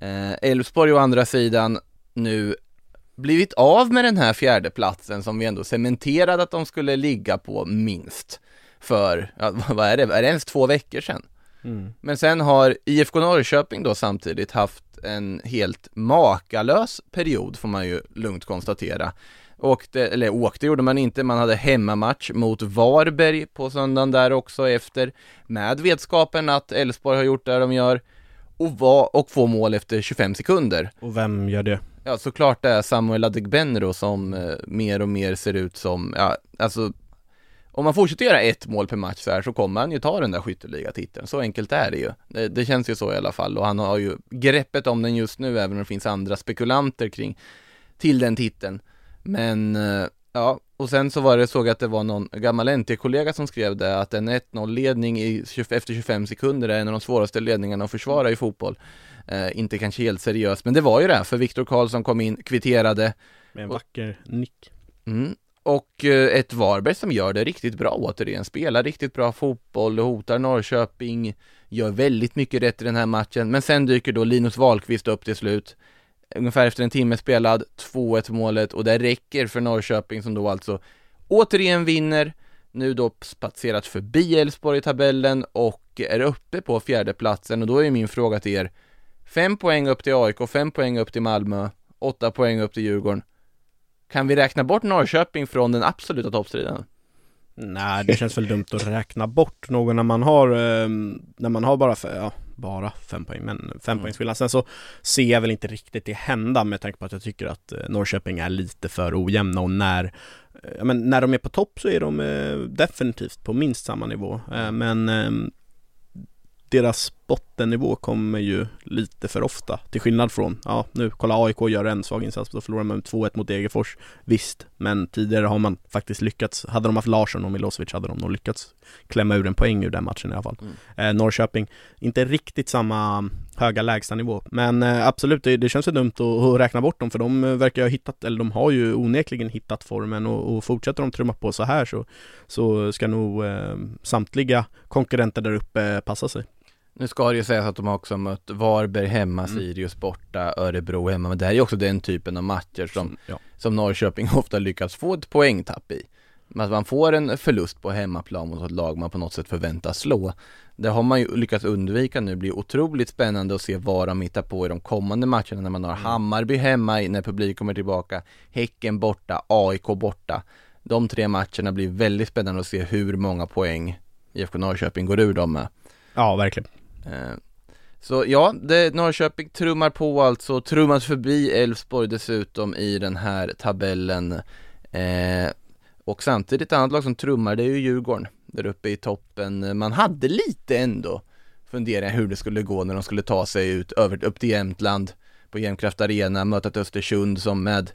Eh, Elfsborg å andra sidan nu blivit av med den här fjärde platsen som vi ändå cementerade att de skulle ligga på minst för, [LAUGHS] vad är det, är det ens två veckor sedan? Men sen har IFK Norrköping då samtidigt haft en helt makalös period får man ju lugnt konstatera. Åkte, eller åkte gjorde man inte, man hade hemmamatch mot Varberg på söndagen där också efter med vetskapen att Elfsborg har gjort det de gör och, var, och få mål efter 25 sekunder. Och vem gör det? Ja, såklart det är Samuel Adegbenro som eh, mer och mer ser ut som, ja, alltså om man fortsätter göra ett mål per match så här så kommer han ju ta den där skytteligatiteln. Så enkelt är det ju. Det, det, känns ju så i alla fall och han har ju greppet om den just nu även om det finns andra spekulanter kring till den titeln. Men eh, ja, och sen så var det, såg jag att det var någon gammal NT-kollega som skrev det att en 1-0 ledning i, efter 25 sekunder är en av de svåraste ledningarna att försvara i fotboll. Eh, inte kanske helt seriöst, men det var ju det, för Viktor Karlsson kom in, kvitterade. Med en vacker nick. Mm, och eh, ett Varberg som gör det riktigt bra återigen, spelar riktigt bra fotboll, hotar Norrköping, gör väldigt mycket rätt i den här matchen, men sen dyker då Linus Wahlqvist upp till slut, ungefär efter en timme spelad, 2-1 målet och det räcker för Norrköping som då alltså återigen vinner, nu då spatserat förbi Elfsborg i tabellen och är uppe på fjärdeplatsen och då är min fråga till er, fem poäng upp till AIK, fem poäng upp till Malmö, åtta poäng upp till Djurgården. Kan vi räkna bort Norrköping från den absoluta toppstriden? Nej, det känns väl dumt att räkna bort någon när man har, eh, när man har bara, för, ja, bara fem poäng, men fem mm. poängs skillnad. Sen så ser jag väl inte riktigt det hända med tanke på att jag tycker att eh, Norrköping är lite för ojämna och när eh, Ja, men när de är på topp så är de eh, definitivt på minst samma nivå. Eh, men ehm, deras bottennivå kommer ju lite för ofta till skillnad från, ja nu kolla AIK gör en svag insats, då förlorar man med 2-1 mot Degerfors Visst, men tidigare har man faktiskt lyckats, hade de haft Larsson och Milosevic hade de nog lyckats klämma ur en poäng ur den matchen i alla fall. Mm. Eh, Norrköping, inte riktigt samma höga lägstanivå, men eh, absolut det, det känns ju dumt att, att, räkna bort dem för de eh, verkar ha hittat, eller de har ju onekligen hittat formen och, och fortsätter de trumma på så här så, så ska nog eh, samtliga konkurrenter där uppe passa sig. Nu ska det ju sägas att de också mött Varberg hemma, mm. Sirius borta, Örebro hemma, men det här är också den typen av matcher som, ja. som Norrköping [LAUGHS] ofta lyckats få ett poängtapp i. Att man får en förlust på hemmaplan mot ett lag man på något sätt förväntas slå. Det har man ju lyckats undvika nu, det blir otroligt spännande att se vad de hittar på i de kommande matcherna när man har mm. Hammarby hemma när publik kommer tillbaka, Häcken borta, AIK borta. De tre matcherna blir väldigt spännande att se hur många poäng IFK Norrköping går ur dem med. Ja, verkligen. Eh, så ja, det, Norrköping trummar på alltså, trummat förbi Elfsborg dessutom i den här tabellen. Eh, och samtidigt ett annat lag som trummar, det är ju Djurgården där uppe i toppen. Man hade lite ändå funderingar hur det skulle gå när de skulle ta sig ut över, upp till Jämtland på Jämtkraft Arena, möta ett Östersund som med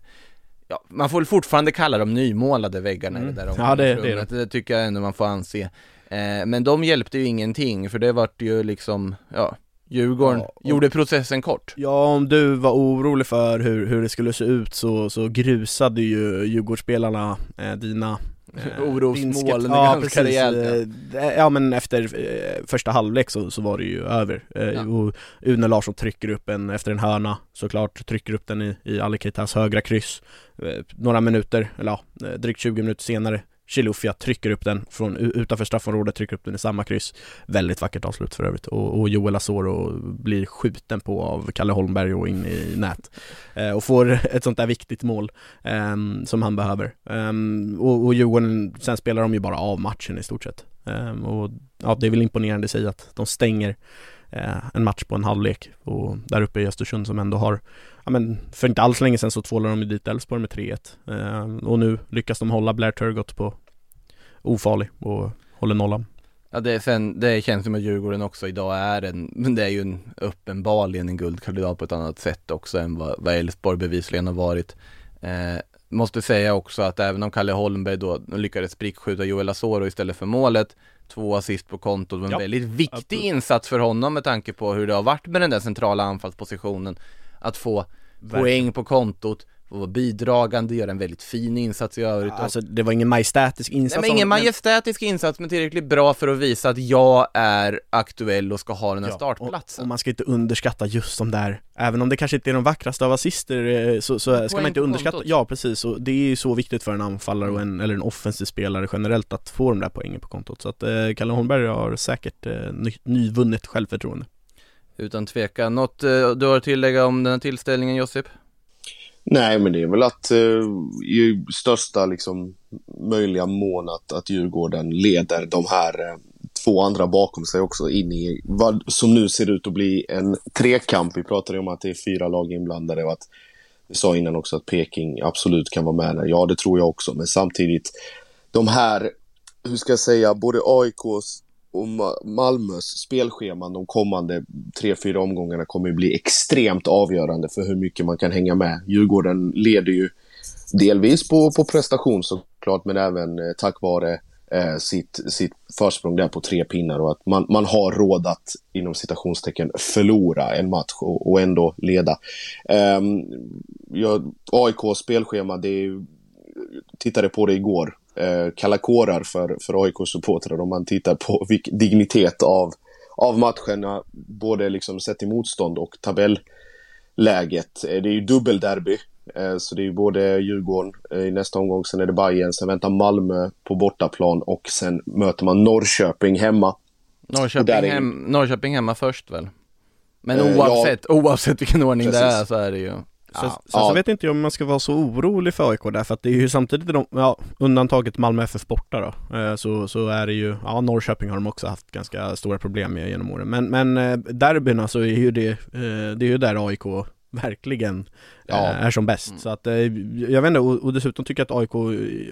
Ja, man får fortfarande kalla dem nymålade väggarna mm. i det där ja, det, det, det. det tycker jag ändå man får anse. Eh, men de hjälpte ju ingenting för det vart ju liksom, ja Djurgården ja, gjorde processen kort Ja, om du var orolig för hur, hur det skulle se ut så, så grusade ju Djurgårdsspelarna eh, dina [LAUGHS] eh, Orosmål [LAUGHS] ja, ganska rejält ja. Eh, ja men efter eh, första halvlek så, så var det ju över eh, ja. och Une Larsson trycker upp en efter en hörna såklart, trycker upp den i, i Ali Keitas högra kryss eh, Några minuter, eller ja, drygt 20 minuter senare Chilufya trycker upp den från utanför straffområdet, trycker upp den i samma kryss. Väldigt vackert avslut för övrigt. Och, och Joel Asoro blir skjuten på av Kalle Holmberg och in i nät. Eh, och får [LAUGHS] ett sånt där viktigt mål eh, som han behöver. Eh, och, och Djurgården, sen spelar de ju bara av matchen i stort sett. Ehm, och ja, det är väl imponerande i sig att de stänger Eh, en match på en halvlek. Och där uppe i Östersund som ändå har ja men för inte alls länge sedan så tvålade de ju dit Elfsborg med 3-1 eh, och nu lyckas de hålla Blair Turgott på ofarlig och håller nollan. Ja det, sen, det känns som att Djurgården också idag är en, Men det är ju en uppenbarligen en guldkandidat på ett annat sätt också än vad, vad Elfsborg bevisligen har varit. Eh, måste säga också att även om Kalle Holmberg då lyckades prickskjuta Joel Asoro istället för målet, två assist på kontot, en ja, väldigt viktig absolut. insats för honom med tanke på hur det har varit med den där centrala anfallspositionen. Att få Verkligen. poäng på kontot och vara bidragande, göra en väldigt fin insats i övrigt. Alltså det var ingen majestätisk insats? Nej men ingen majestätisk insats men tillräckligt bra för att visa att jag är aktuell och ska ha den här ja, startplatsen. Och, och, man ska inte underskatta just de där, även om det kanske inte är de vackraste av assister eh, så, så ska man inte underskatta, kontot. ja precis, och det är ju så viktigt för en anfallare och en, eller en offensiv spelare generellt att få de där poängen på kontot. Så att eh, Kalle Holmberg har säkert eh, ny, nyvunnet självförtroende. Utan tvekan. Något eh, du har att tillägga om den här tillställningen Josip? Nej, men det är väl att eh, i största liksom, möjliga mån att, att Djurgården leder de här eh, två andra bakom sig också in i vad som nu ser ut att bli en trekamp. Vi pratade om att det är fyra lag inblandade och att vi sa innan också att Peking absolut kan vara med där. Ja, det tror jag också, men samtidigt de här hur ska jag säga, både AIKs och Malmös spelscheman de kommande tre, fyra omgångarna kommer ju bli extremt avgörande för hur mycket man kan hänga med. Djurgården leder ju delvis på, på prestation såklart, men även eh, tack vare eh, sitt, sitt försprång där på tre pinnar och att man, man har råd att inom citationstecken förlora en match och, och ändå leda. Eh, ja, AIKs spelschema, det är, tittade på det igår eh, kalla kårar för, för AIK-supportrar om man tittar på vilken dignitet av, av matcherna, både liksom sett till motstånd och tabelläget. Eh, det är ju dubbelderby, eh, så det är ju både Djurgården eh, i nästa omgång, sen är det Bayern, sen väntar Malmö på bortaplan och sen möter man Norrköping hemma. Norrköping, är... hem, Norrköping hemma först väl? Men oavsett, ja, oavsett vilken ordning precis. det är så är det ju Sen, ja, sen så vet inte jag om man ska vara så orolig för AIK där, för att det är ju samtidigt de, ja, undantaget Malmö FF borta då, eh, så, så är det ju, ja Norrköping har de också haft ganska stora problem med genom åren. Men, men eh, derbyna så är ju det, eh, det är ju där AIK verkligen ja. är som bäst. Mm. Så att jag vet inte, och, och dessutom tycker jag att AIK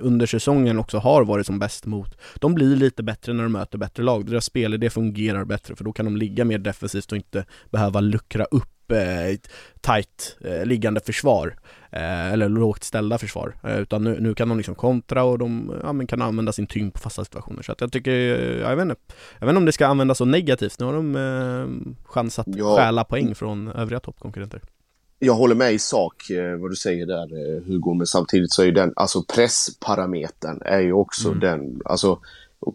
under säsongen också har varit som bäst mot De blir lite bättre när de möter bättre lag, deras spelidé fungerar bättre för då kan de ligga mer defensivt och inte behöva luckra upp eh, tight eh, liggande försvar eh, eller lågt ställda försvar. Utan nu, nu, kan de liksom kontra och de ja, kan använda sin tyngd på fasta situationer. Så att jag tycker, ja, jag vet inte. Jag vet inte om det ska användas så negativt, nu har de eh, chans att ja. stjäla poäng från övriga toppkonkurrenter. Jag håller med i sak vad du säger där Hugo, men samtidigt så är den, alltså pressparametern är ju också mm. den, alltså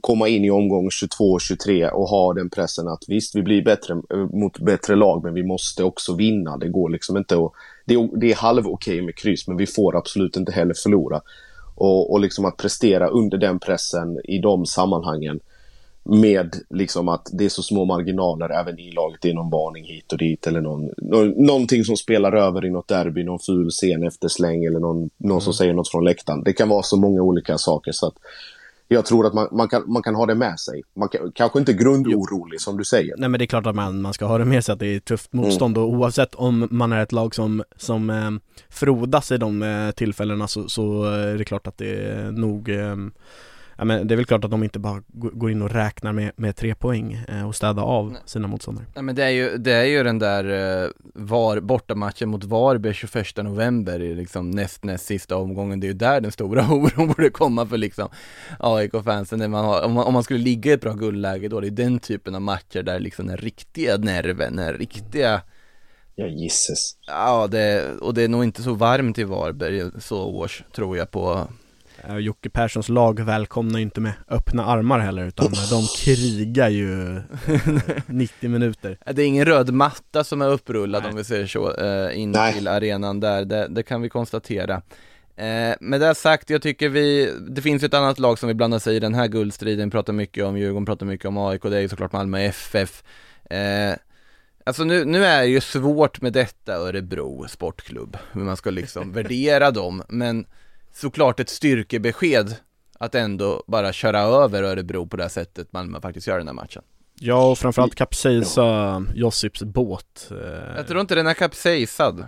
komma in i omgång 22 23 och ha den pressen att visst, vi blir bättre eh, mot bättre lag, men vi måste också vinna. Det går liksom inte att... Det är, det är halv okej med kryss, men vi får absolut inte heller förlora. Och, och liksom att prestera under den pressen i de sammanhangen med liksom att det är så små marginaler även i laget. Det är någon varning hit och dit eller någon, någonting som spelar över i något derby, någon ful scen efter släng eller någon, någon mm. som säger något från läktaren. Det kan vara så många olika saker så att jag tror att man, man, kan, man kan ha det med sig. Man kan, kanske inte grundorolig som du säger. Nej men det är klart att man, man ska ha det med sig att det är tufft motstånd mm. och oavsett om man är ett lag som, som eh, frodas i de eh, tillfällena så, så är det klart att det är nog eh, ja, men det är väl klart att de inte bara går in och räknar med, med tre poäng eh, och städar av sina motståndare. Nej men det är ju, det är ju den där eh, var, bortamatchen mot Varberg 21 november i liksom näst, näst sista omgången, det är ju där den stora [LAUGHS] oron borde komma för liksom AIK-fansen, när man har, om, man, om man skulle ligga i ett bra guldläge då, det är den typen av matcher där liksom den riktiga nerven, den riktiga Ja, gisses. Ja, det, och det är nog inte så varmt i Varberg så års, tror jag på Jocke Perssons lag välkomnar ju inte med öppna armar heller utan de krigar ju [LAUGHS] 90 minuter. Det är ingen röd matta som är upprullad Nej. om vi säger så, uh, in Nej. till arenan där, det, det kan vi konstatera. Uh, Med det sagt, jag tycker vi, det finns ett annat lag som vi blandar sig i den här guldstriden, pratar mycket om Djurgården, pratar mycket om AIK, det är ju såklart Malmö FF uh, Alltså nu, nu är det ju svårt med detta Örebro Sportklubb, hur man ska liksom [LAUGHS] värdera dem, men såklart ett styrkebesked att ändå bara köra över Örebro på det här sättet Malmö faktiskt gör den här matchen. Ja, och framförallt kapsejsa Josips båt. Eh. Jag tror inte den är kapsejsad.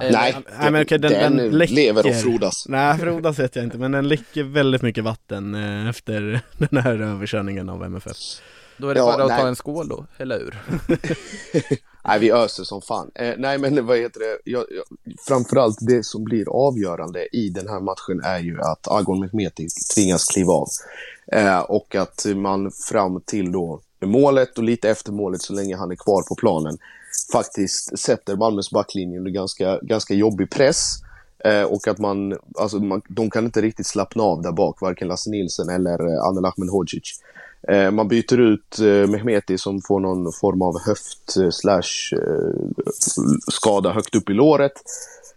Nej, nej, nej men okej, den, den, den läcker, lever och frodas. Nej, frodas vet jag inte, men den läcker väldigt mycket vatten eh, efter [LAUGHS] den här överkörningen av MFF. Då är det ja, bara att nej. ta en skål då, eller hur? [LAUGHS] Nej, vi öser som fan. Eh, nej, men vad heter det? Jag, jag, framförallt det som blir avgörande i den här matchen är ju att Agon Mehmeti tvingas kliva av. Eh, och att man fram till då målet och lite efter målet så länge han är kvar på planen faktiskt sätter Malmös backlinje under ganska, ganska jobbig press. Eh, och att man, alltså man, de kan inte riktigt slappna av där bak, varken Lasse Nilsson eller eh, Anel Ahmedhodzic. Eh, man byter ut eh, Mehmeti som får någon form av höft eh, slash skada högt upp i låret.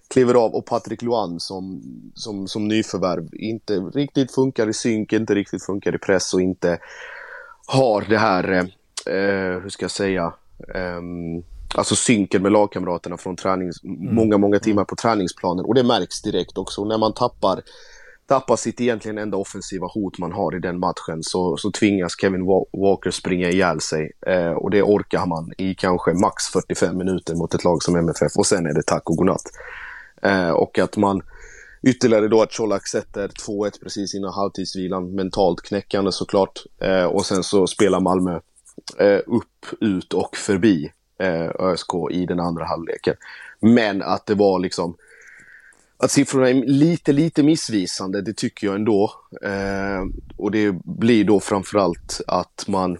Kliver av och Patrik Luan som, som, som nyförvärv inte riktigt funkar i synk, inte riktigt funkar i press och inte har det här, eh, hur ska jag säga, eh, alltså synken med lagkamraterna från tränings, mm. många, många timmar på träningsplanen och det märks direkt också när man tappar tappar sitt egentligen enda offensiva hot man har i den matchen så, så tvingas Kevin Walker springa ihjäl sig. Eh, och det orkar man i kanske max 45 minuter mot ett lag som MFF och sen är det tack och godnatt. Eh, och att man Ytterligare då att Colak sätter 2-1 precis innan halvtidsvilan. Mentalt knäckande såklart. Eh, och sen så spelar Malmö eh, upp, ut och förbi eh, ÖSK i den andra halvleken. Men att det var liksom att siffrorna är lite, lite missvisande, det tycker jag ändå. Eh, och det blir då framförallt att man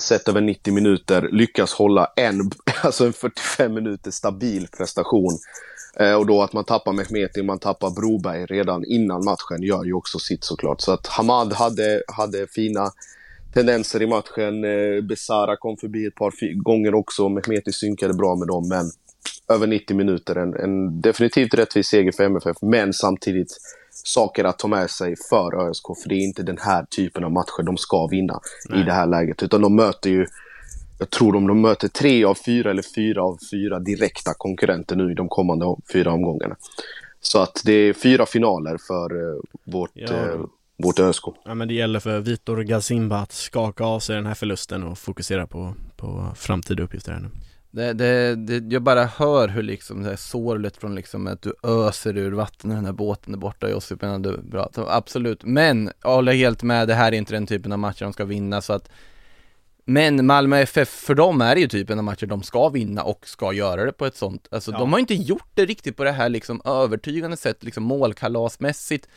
sett över 90 minuter lyckas hålla en, [LAUGHS] alltså en 45 minuter stabil prestation. Eh, och då att man tappar Mehmeti, man tappar Broberg redan innan matchen gör ju också sitt såklart. Så att Hamad hade, hade fina tendenser i matchen. Eh, Besara kom förbi ett par gånger också. Mehmeti synkade bra med dem, men över 90 minuter. En, en definitivt rättvis seger för MFF, men samtidigt saker att ta med sig för ÖSK. För det är inte den här typen av matcher de ska vinna Nej. i det här läget. Utan de möter ju, jag tror de, de möter tre av fyra eller fyra av fyra direkta konkurrenter nu i de kommande fyra omgångarna. Så att det är fyra finaler för uh, vårt, ja. uh, vårt ÖSK. Ja men det gäller för Vitor Gazimba att skaka av sig den här förlusten och fokusera på, på framtida uppgifter här nu. Det, det, det, jag bara hör hur liksom det är sorgligt från liksom att du öser ur vatten när den här båten är borta Josip medan du bra, absolut, men jag håller helt med, det här är inte den typen av matcher de ska vinna så att men Malmö FF, för dem är det ju typen av matcher de ska vinna och ska göra det på ett sånt, alltså ja. de har inte gjort det riktigt på det här liksom övertygande sätt, liksom målkalasmässigt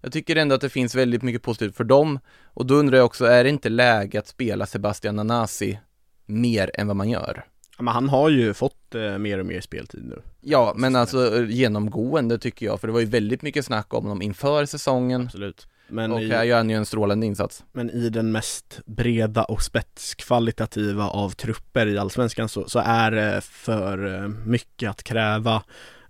jag tycker ändå att det finns väldigt mycket positivt för dem och då undrar jag också, är det inte läge att spela Sebastian Nanasi mer än vad man gör? Men han har ju fått eh, mer och mer speltid nu. Ja, men alltså genomgående tycker jag, för det var ju väldigt mycket snack om honom inför säsongen. Absolut. Men Och i, här gör han ju en strålande insats. Men i den mest breda och spetskvalitativa av trupper i Allsvenskan så, så är det för eh, mycket att kräva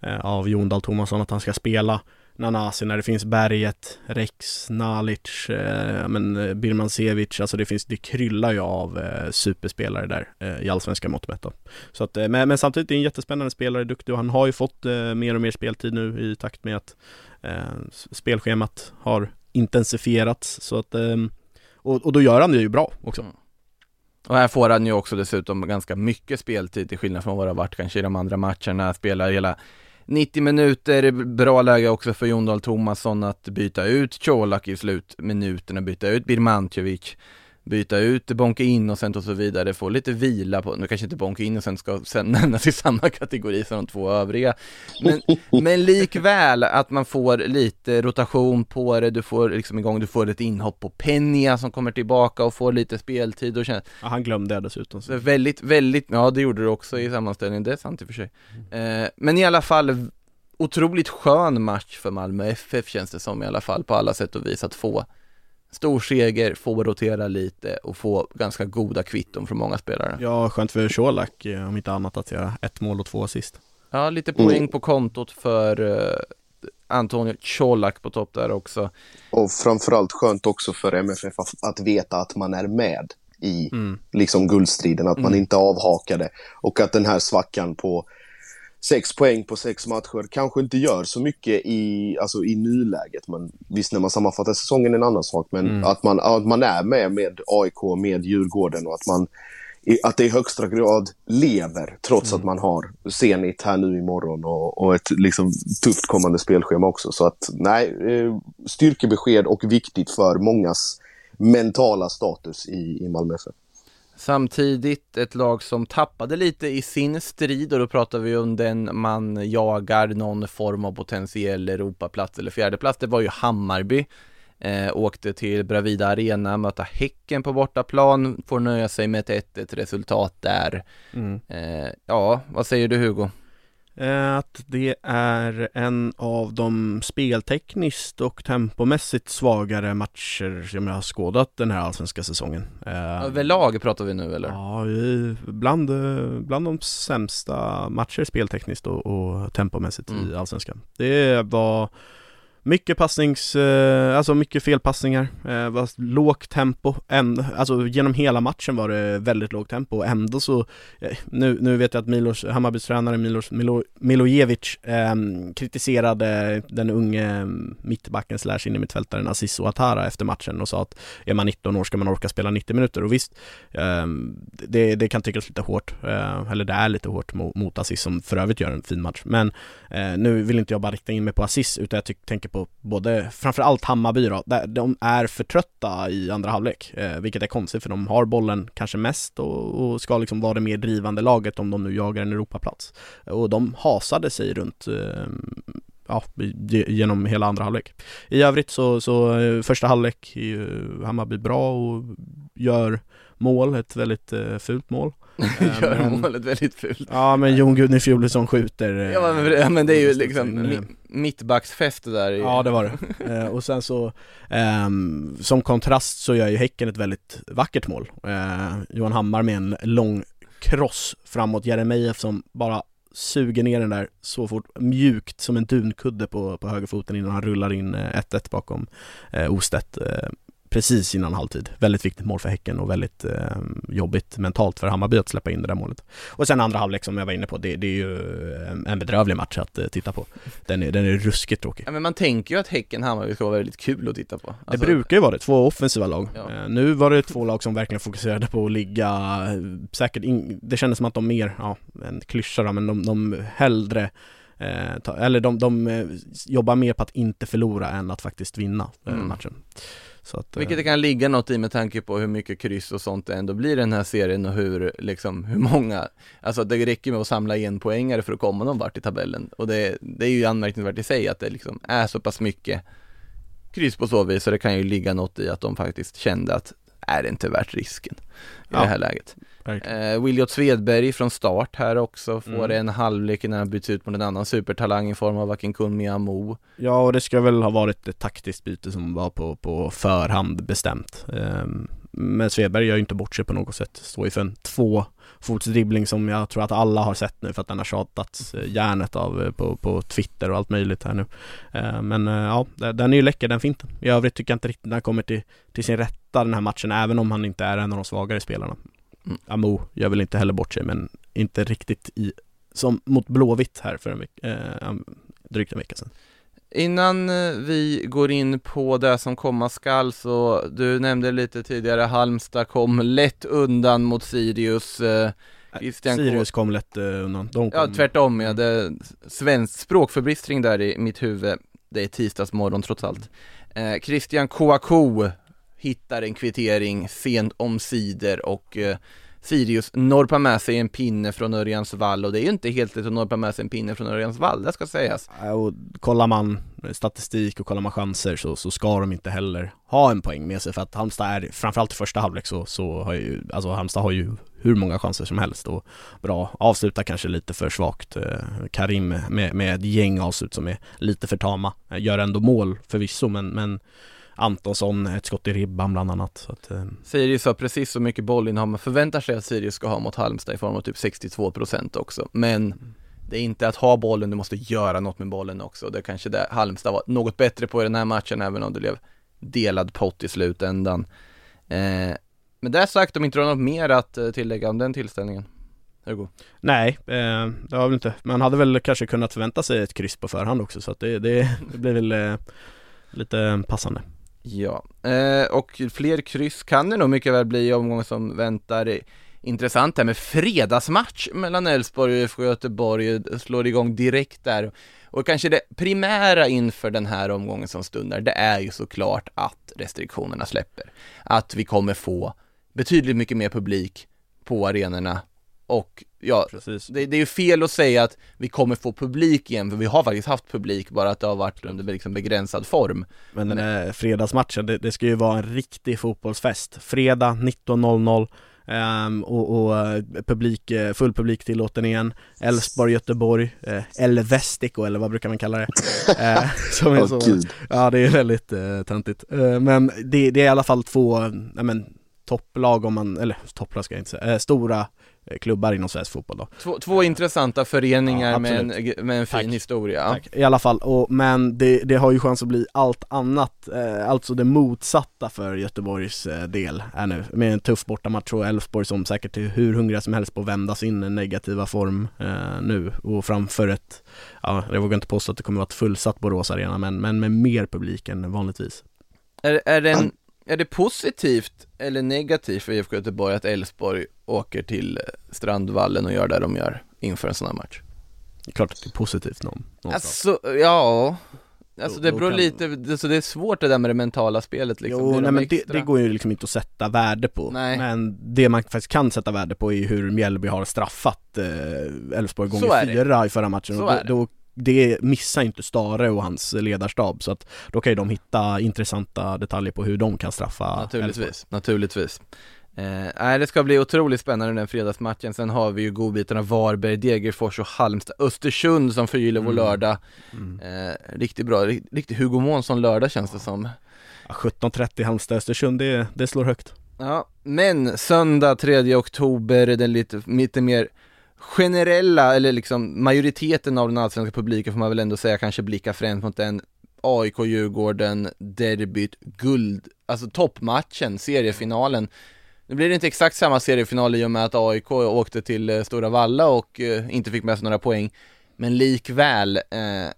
eh, av Jon Dahl Tomasson att han ska spela Nanasi när det finns Berget, Rex, Nalic, eh, men eh, Birmancevic, alltså det finns, det kryllar ju av eh, superspelare där eh, i allsvenska mått mätt Så att, eh, men, men samtidigt är det en jättespännande spelare, duktig och han har ju fått eh, mer och mer speltid nu i takt med att eh, spelschemat har intensifierats så att ehm, och, och då gör han det ju bra också. Mm. Och här får han ju också dessutom ganska mycket speltid till skillnad från vad det har varit kanske i de andra matcherna, spelar hela 90 minuter, bra läge också för Jon Dahl Tomasson att byta ut Colak i slutminuterna, byta ut Birmancevic byta ut Bonke Innocent och så vidare, få lite vila på, nu kanske inte Bonke Innocent ska sen [LAUGHS] nämnas i samma kategori som de två övriga, men, [LAUGHS] men likväl att man får lite rotation på det, du får liksom igång, du får ett inhopp på Penja som kommer tillbaka och får lite speltid och känner Ja han glömde det dessutom så. Väldigt, väldigt, ja det gjorde du också i sammanställningen, det är sant i och för sig eh, Men i alla fall otroligt skön match för Malmö FF känns det som i alla fall på alla sätt och vis att få stor seger, få rotera lite och få ganska goda kvitton från många spelare. Ja, skönt för Colak eh, om inte annat att göra ett mål och två assist. Ja, lite poäng mm. på kontot för uh, Antonio Colak på topp där också. Och framförallt skönt också för MFF att veta att man är med i mm. liksom guldstriden, att man mm. inte avhakade och att den här svackan på sex poäng på sex matcher kanske inte gör så mycket i, alltså i nuläget. Men visst, när man sammanfattar säsongen är en annan sak. Men mm. att, man, att man är med med AIK, med Djurgården och att man att det i högsta grad lever trots mm. att man har Zenit här nu imorgon och, och ett liksom tufft kommande spelschema också. Så att nej, eh, styrkebesked och viktigt för mångas mentala status i, i Malmö FF. Samtidigt ett lag som tappade lite i sin strid och då pratar vi om den man jagar någon form av potentiell Europaplats eller fjärdeplats. Det var ju Hammarby. Eh, åkte till Bravida Arena, möta Häcken på bortaplan, får nöja sig med ett 1-1 resultat där. Mm. Eh, ja, vad säger du Hugo? Eh, att det är en av de speltekniskt och tempomässigt svagare matcher som jag har skådat den här allsvenska säsongen. Eh, Överlag pratar vi nu eller? Ja, bland, bland de sämsta matcher speltekniskt och, och tempomässigt mm. i allsvenskan. Det var mycket passnings, eh, alltså mycket felpassningar, eh, lågt tempo, en, alltså genom hela matchen var det väldigt lågt tempo och ändå så eh, nu, nu vet jag att Milos, Hammarbys tränare Milos Milo, Milojevic eh, kritiserade den unge mittbacken slash innermittfältaren Aziz Ouattara efter matchen och sa att är man 19 år ska man orka spela 90 minuter. Och visst eh, det, det kan tyckas lite hårt, eh, eller det är lite hårt mot, mot Aziz som för övrigt gör en fin match. Men eh, nu vill inte jag bara rikta in mig på Aziz utan jag tänker på både, framförallt Hammarby då, där de är för trötta i andra halvlek, eh, vilket är konstigt för de har bollen kanske mest och, och, ska liksom vara det mer drivande laget om de nu jagar en Europaplats. Och de hasade sig runt eh, ja, genom hela andra halvlek. I övrigt så, så eh, första halvlek är ju Hammarby bra och gör mål, ett väldigt eh, fult mål. [LAUGHS] Gör men- målet väldigt fult. Ja men Jon Gudny Fjolesson skjuter eh, Ja men, ja, men det är ju liksom eh, mi- mittbacksfest där Ja det var det. [LAUGHS] Eh, och sen så, ehm, som kontrast så gör ju Häcken ett väldigt vackert mål. Eh, Johan Hammar med en lång cross framåt Jeremejeff som bara suger ner den där så fort, mjukt som en dunkudde på, på högerfoten innan han rullar in eh, 1-1 bakom eh, Ostedt eh, precis innan halvtid. Väldigt viktigt mål för Häcken och väldigt eh, jobbigt mentalt för Hammarby att släppa in det där målet. Och sen andra halvlek som jag var inne på, det, det är ju en- en bedrövlig match att eh, titta på. Den är, den är ruskigt tråkig. Ja men man tänker ju att Häcken-Hammarby ska vara väldigt kul att titta på Det Alltså, brukar ju vara det, två offensiva lag. Ja. Eh, nu var det två lag som verkligen fokuserade på att ligga, eh, säkert, in, det kändes som att de mer, ja, en klyscha men de, de hellre eh, ta, eller de, de eh, jobbar mer på att inte förlora än att faktiskt vinna eh, Mm. matchen. Att, eh, Vilket det kan ligga något i med tanke på hur mycket kryss och sånt det ändå blir i den här serien och hur, liksom, hur många, alltså det räcker med att samla en poängare för att komma någon vart i tabellen och det, det är ju anmärkningsvärt i sig att det liksom är så pass mycket kryss på så vis så det kan ju ligga något i att de faktiskt kände att är det inte värt risken i Ja. det här läget. Eh, Williot Svedberg från start här också får Mm. en halvlek innan han byts ut mot en annan supertalang i form av Akinkunmi Miamo. Ja, och det ska väl ha varit ett taktiskt byte som var på, på förhand bestämt. Ehm, Men Svedberg gör ju inte bort sig på något sätt. Står ju för en tvåfotsdribbling som jag tror att alla har sett nu för att den har tjatats eh, järnet av eh, på, på Twitter och allt möjligt här nu. Ehm, Men eh, ja, den är ju läcker den finten. I övrigt tycker jag inte riktigt den kommer till, till sin rätta den här matchen, även om han inte är en av de svagare spelarna. Amo gör väl inte heller bort sig, men inte riktigt i, som mot Blåvitt här för en vecka, eh, drygt en vecka sedan. Innan eh, vi går in på det som komma skall så du nämnde lite tidigare Halmstad kom lätt undan mot Sirius eh, Christian Sirius kom lätt eh, undan. De kom... Ja tvärtom ja, det svensk språkförbistring där i mitt huvud Det är tisdagsmorgon trots allt eh, Christian Kouakou hittar en kvittering sent omsider och eh, Sirius norpar med sig en pinne från Örjans vall och det är ju inte helt lätt att norpa med sig en pinne från Örjans vall, det ska sägas Och kollar man statistik och kollar man chanser så, så ska de inte heller ha en poäng med sig för att Halmstad är, framförallt i första halvlek så, så har ju, alltså Halmstad har ju hur många chanser som helst och bra, avslutar kanske lite för svagt. Eh, Karim med, med ett gäng avslut som är lite för tama, gör ändå mål förvisso men, men Antonsson, ett skott i ribban bland annat. Så att, eh, Sirius har precis så mycket bollinnehav man förväntar sig att Sirius ska ha mot Halmstad i form av typ 62% också men det är inte att ha bollen, du måste göra något med bollen också. Det är kanske det Halmstad var något bättre på i den här matchen även om det blev delad pott i slutändan. Eh, men det sagt, om inte du har något mer att eh, tillägga om den tillställningen. Hugo? Nej, eh, det har väl inte. Man hade väl kanske kunnat förvänta sig ett kryss på förhand också så att det, det, det blir väl eh, lite passande. Ja, eh, och fler kryss kan det nog mycket väl bli i omgången som väntar. Intressant här med fredagsmatch mellan Elfsborg och IFK Göteborg, slår igång direkt där. Och kanske det primära inför den här omgången som stundar, det är ju såklart att restriktionerna släpper. Att vi kommer få betydligt mycket mer publik på arenorna och ja, det, det är ju fel att säga att vi kommer få publik igen, för vi har faktiskt haft publik, bara att det har varit under liksom begränsad form. Men Men eh, fredagsmatchen, det, det ska ju vara en riktig fotbollsfest. Fredag 19.00 ehm, och, och eh, publik, eh, full publik tillåten igen. Elfsborg, Göteborg, eh, El Vestico eller vad brukar man kalla det? [LAUGHS] Eh, som är så, ja det är väldigt eh, töntigt. Eh, men det, det är i alla fall två, ja men topplag om man, eller topplag ska jag inte säga, eh, stora eh, klubbar inom svensk fotboll då. Två, två intressanta föreningar Ja, med, en, absolut. med en fin Tack. historia. Tack. I alla fall, och, men det, det har ju chans att bli allt annat, eh, alltså det motsatta för Göteborgs eh, del är nu. Med en tuff bortamatch och Elfsborg som säkert är hur hungriga som helst på att vända sin negativa form eh, nu och framför ett, ja jag vågar inte påstå att det kommer vara ett fullsatt Borås Arena men, men med mer publik än vanligtvis. Är, är, det en, är det positivt eller negativt för IFK Göteborg att Elfsborg åker till eh, Strandvallen och gör det de gör inför en sån här match? Klart att det är positivt någon, någonstans. Alltså, ja Alltså det beror lite, det, så det är svårt det där med det mentala spelet liksom Jo, nej men det, det går ju liksom inte att sätta värde på. Nej. Men det man faktiskt kan sätta värde på är hur Mjällby har straffat eh, Elfsborg Så gånger fyra i förra matchen. Så och då, då, det missar inte Stare och hans ledarstab så att då kan ju de hitta intressanta detaljer på hur de kan straffa Elfsborg. Naturligtvis, eh, nej, det ska bli otroligt spännande den fredagsmatchen, sen har vi ju godbitarna Varberg, Degerfors och Halmstad, Östersund som förgyller vår Mm. lördag Mm. eh, Riktigt bra, rikt- riktigt Hugo Månsson lördag känns det som Ja, 17.30 Halmstad Östersund, det, det slår högt. Ja, men söndag 3 oktober, den lite, lite mer generella, eller liksom majoriteten av den allsvenska publiken får man väl ändå säga kanske blickar främst mot den AIK-Djurgården, derbyt, guld, alltså toppmatchen, seriefinalen. Nu blir det inte exakt samma seriefinal i och med att AIK åkte till eh, Stora Valla och eh, inte fick med sig några poäng. Men likväl, eh,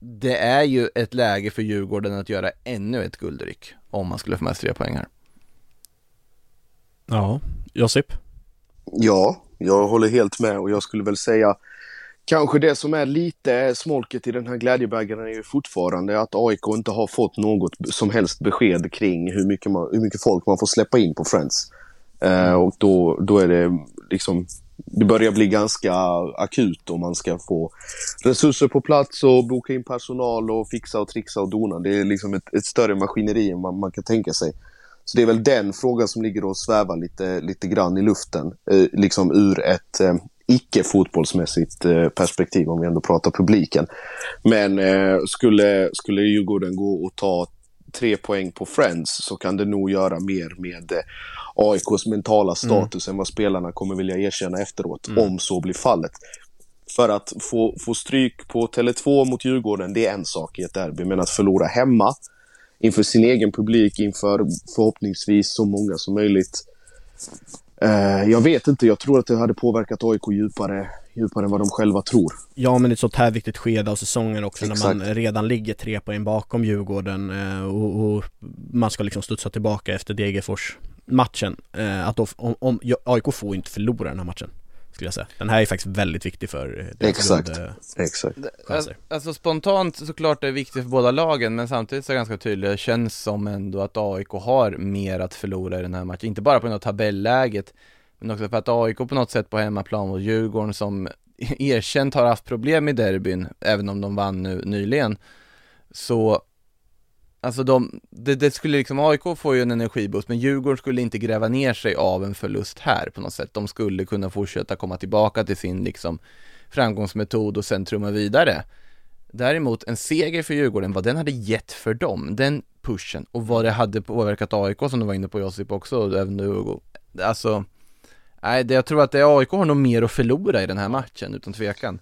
det är ju ett läge för Djurgården att göra ännu ett guldryck om man skulle få med sig tre poäng här. Ja, Josip? Ja, jag håller helt med och jag skulle väl säga kanske det som är lite smolket i den här glädjebägaren är ju fortfarande att AIK inte har fått något som helst besked kring hur mycket, man, hur mycket folk man får släppa in på Friends. Eh, och då, då är det liksom det börjar bli ganska akut om man ska få resurser på plats och boka in personal och fixa och trixa och dona. Det är liksom ett, ett större maskineri än man, man kan tänka sig. Så det är väl den frågan som ligger och svävar lite, lite grann i luften. Eh, liksom ur ett eh, icke-fotbollsmässigt eh, perspektiv om vi ändå pratar publiken. Men eh, skulle, skulle Djurgården gå och ta tre poäng på Friends så kan det nog göra mer med eh, AIKs mentala status än vad spelarna kommer vilja erkänna efteråt, om så blir fallet. För att få, få stryk på Tele2 mot Djurgården, det är en sak i ett derby. Men att förlora hemma, inför sin egen publik, inför förhoppningsvis så många som möjligt. Eh, jag vet inte, jag tror att det hade påverkat AIK djupare, djupare än vad de själva tror. Ja men ett sånt här viktigt skede av säsongen också när Exakt. man redan ligger tre poäng bakom Djurgården eh, och, och man ska liksom studsa tillbaka efter Degerfors matchen. Eh, att då, om, om, AIK får inte förlora den här matchen. Skulle jag säga. Den här är faktiskt väldigt viktig för eh, Exakt. grund, eh, Exakt. chanser. Alltså spontant såklart det är viktigt för båda lagen men samtidigt så är det ganska tydligt, det känns som ändå att AIK har mer att förlora i den här matchen. Inte bara på grund av tabelläget men också för att AIK på något sätt på hemmaplan mot Djurgården som [LAUGHS] erkänt har haft problem i derbyn, även om de vann nu nyligen. Så Alltså de, det, det skulle liksom, AIK får ju en energiboost men Djurgården skulle inte gräva ner sig av en förlust här på något sätt. De skulle kunna fortsätta komma tillbaka till sin liksom framgångsmetod och sen trumma vidare. Däremot en seger för Djurgården, vad den hade gett för dem, den pushen och vad det hade påverkat AIK som du var inne på Josip också, och även du Hugo. Alltså, nej, det, jag tror att det, AIK har nog mer att förlora i den här matchen utan tvekan.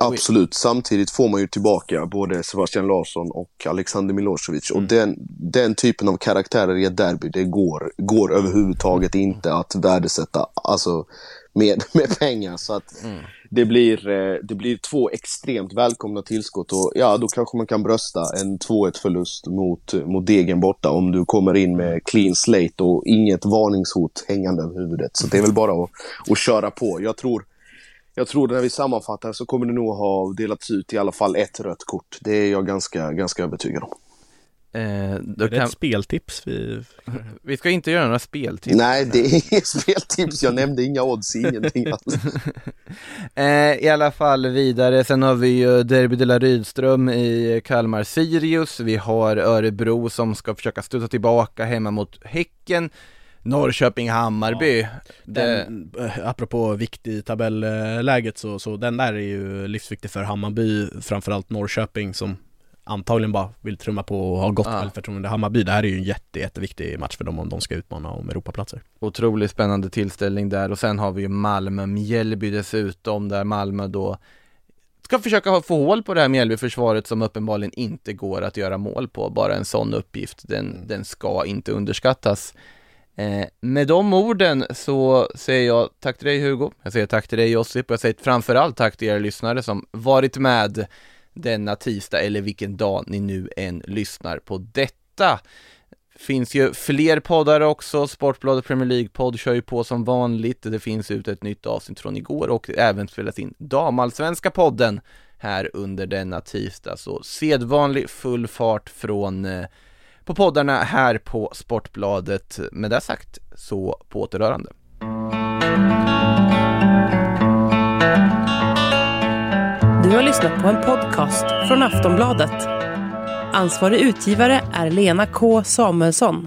Absolut, samtidigt får man ju tillbaka både Sebastian Larsson och Alexander Milosevic. Och den, den typen av karaktärer i ett derby, det går, går överhuvudtaget inte att värdesätta alltså, med, [LAUGHS] med pengar. Så att det, blir, eh, det blir två extremt välkomna tillskott och ja, då kanske man kan brösta en 2-1 förlust mot, mot Degen borta om du kommer in med clean slate och inget varningshot hängande över huvudet. Så det är väl bara att, att köra på. Jag tror jag tror när vi sammanfattar så kommer det nog ha delats ut i alla fall ett rött kort. Det är jag ganska, ganska övertygad om. Eh, då Är det kan, ett speltips vi... vi ska inte göra några speltips. Nej, det är speltips. Jag nämnde inga odds, ingenting alls. [LAUGHS] Eh, I alla fall vidare, sen har vi ju Derby de la Rydström i Kalmar Sirius, vi har Örebro som ska försöka studsa tillbaka hemma mot Häcken, Norrköping Hammarby. Det, Den, eh, apropå vikt i tabelläget så, så den där är ju livsviktig för Hammarby, framförallt Norrköping som antagligen bara vill trumma på och ha gott Ja. självförtroende. Hammarby, det här är ju en jätte, jätteviktig match för dem om de ska utmana om Europaplatser. Otroligt spännande tillställning där och sen har vi ju Malmö-Mjällby dessutom där Malmö då ska försöka få hål på det här Mjällby-försvaret som uppenbarligen inte går att göra mål på. Bara en sån uppgift, den, den ska inte underskattas. Eh, med de orden så säger jag tack till dig Hugo, jag säger tack till dig Josip och jag säger framförallt tack till er lyssnare som varit med denna tisdag eller vilken dag ni nu än lyssnar på detta. Finns ju fler poddar också, Sportbladet Premier League-podd kör ju på som vanligt. Det finns ut ett nytt avsnitt från igår och även spelas in Damallsvenska podden här under denna tisdag. Så sedvanlig full fart från eh, på poddarna här på Sportbladet. Med det sagt, så på återhörande. Du har lyssnat på en podcast från Aftonbladet. Ansvarig utgivare är Lena K Samuelsson.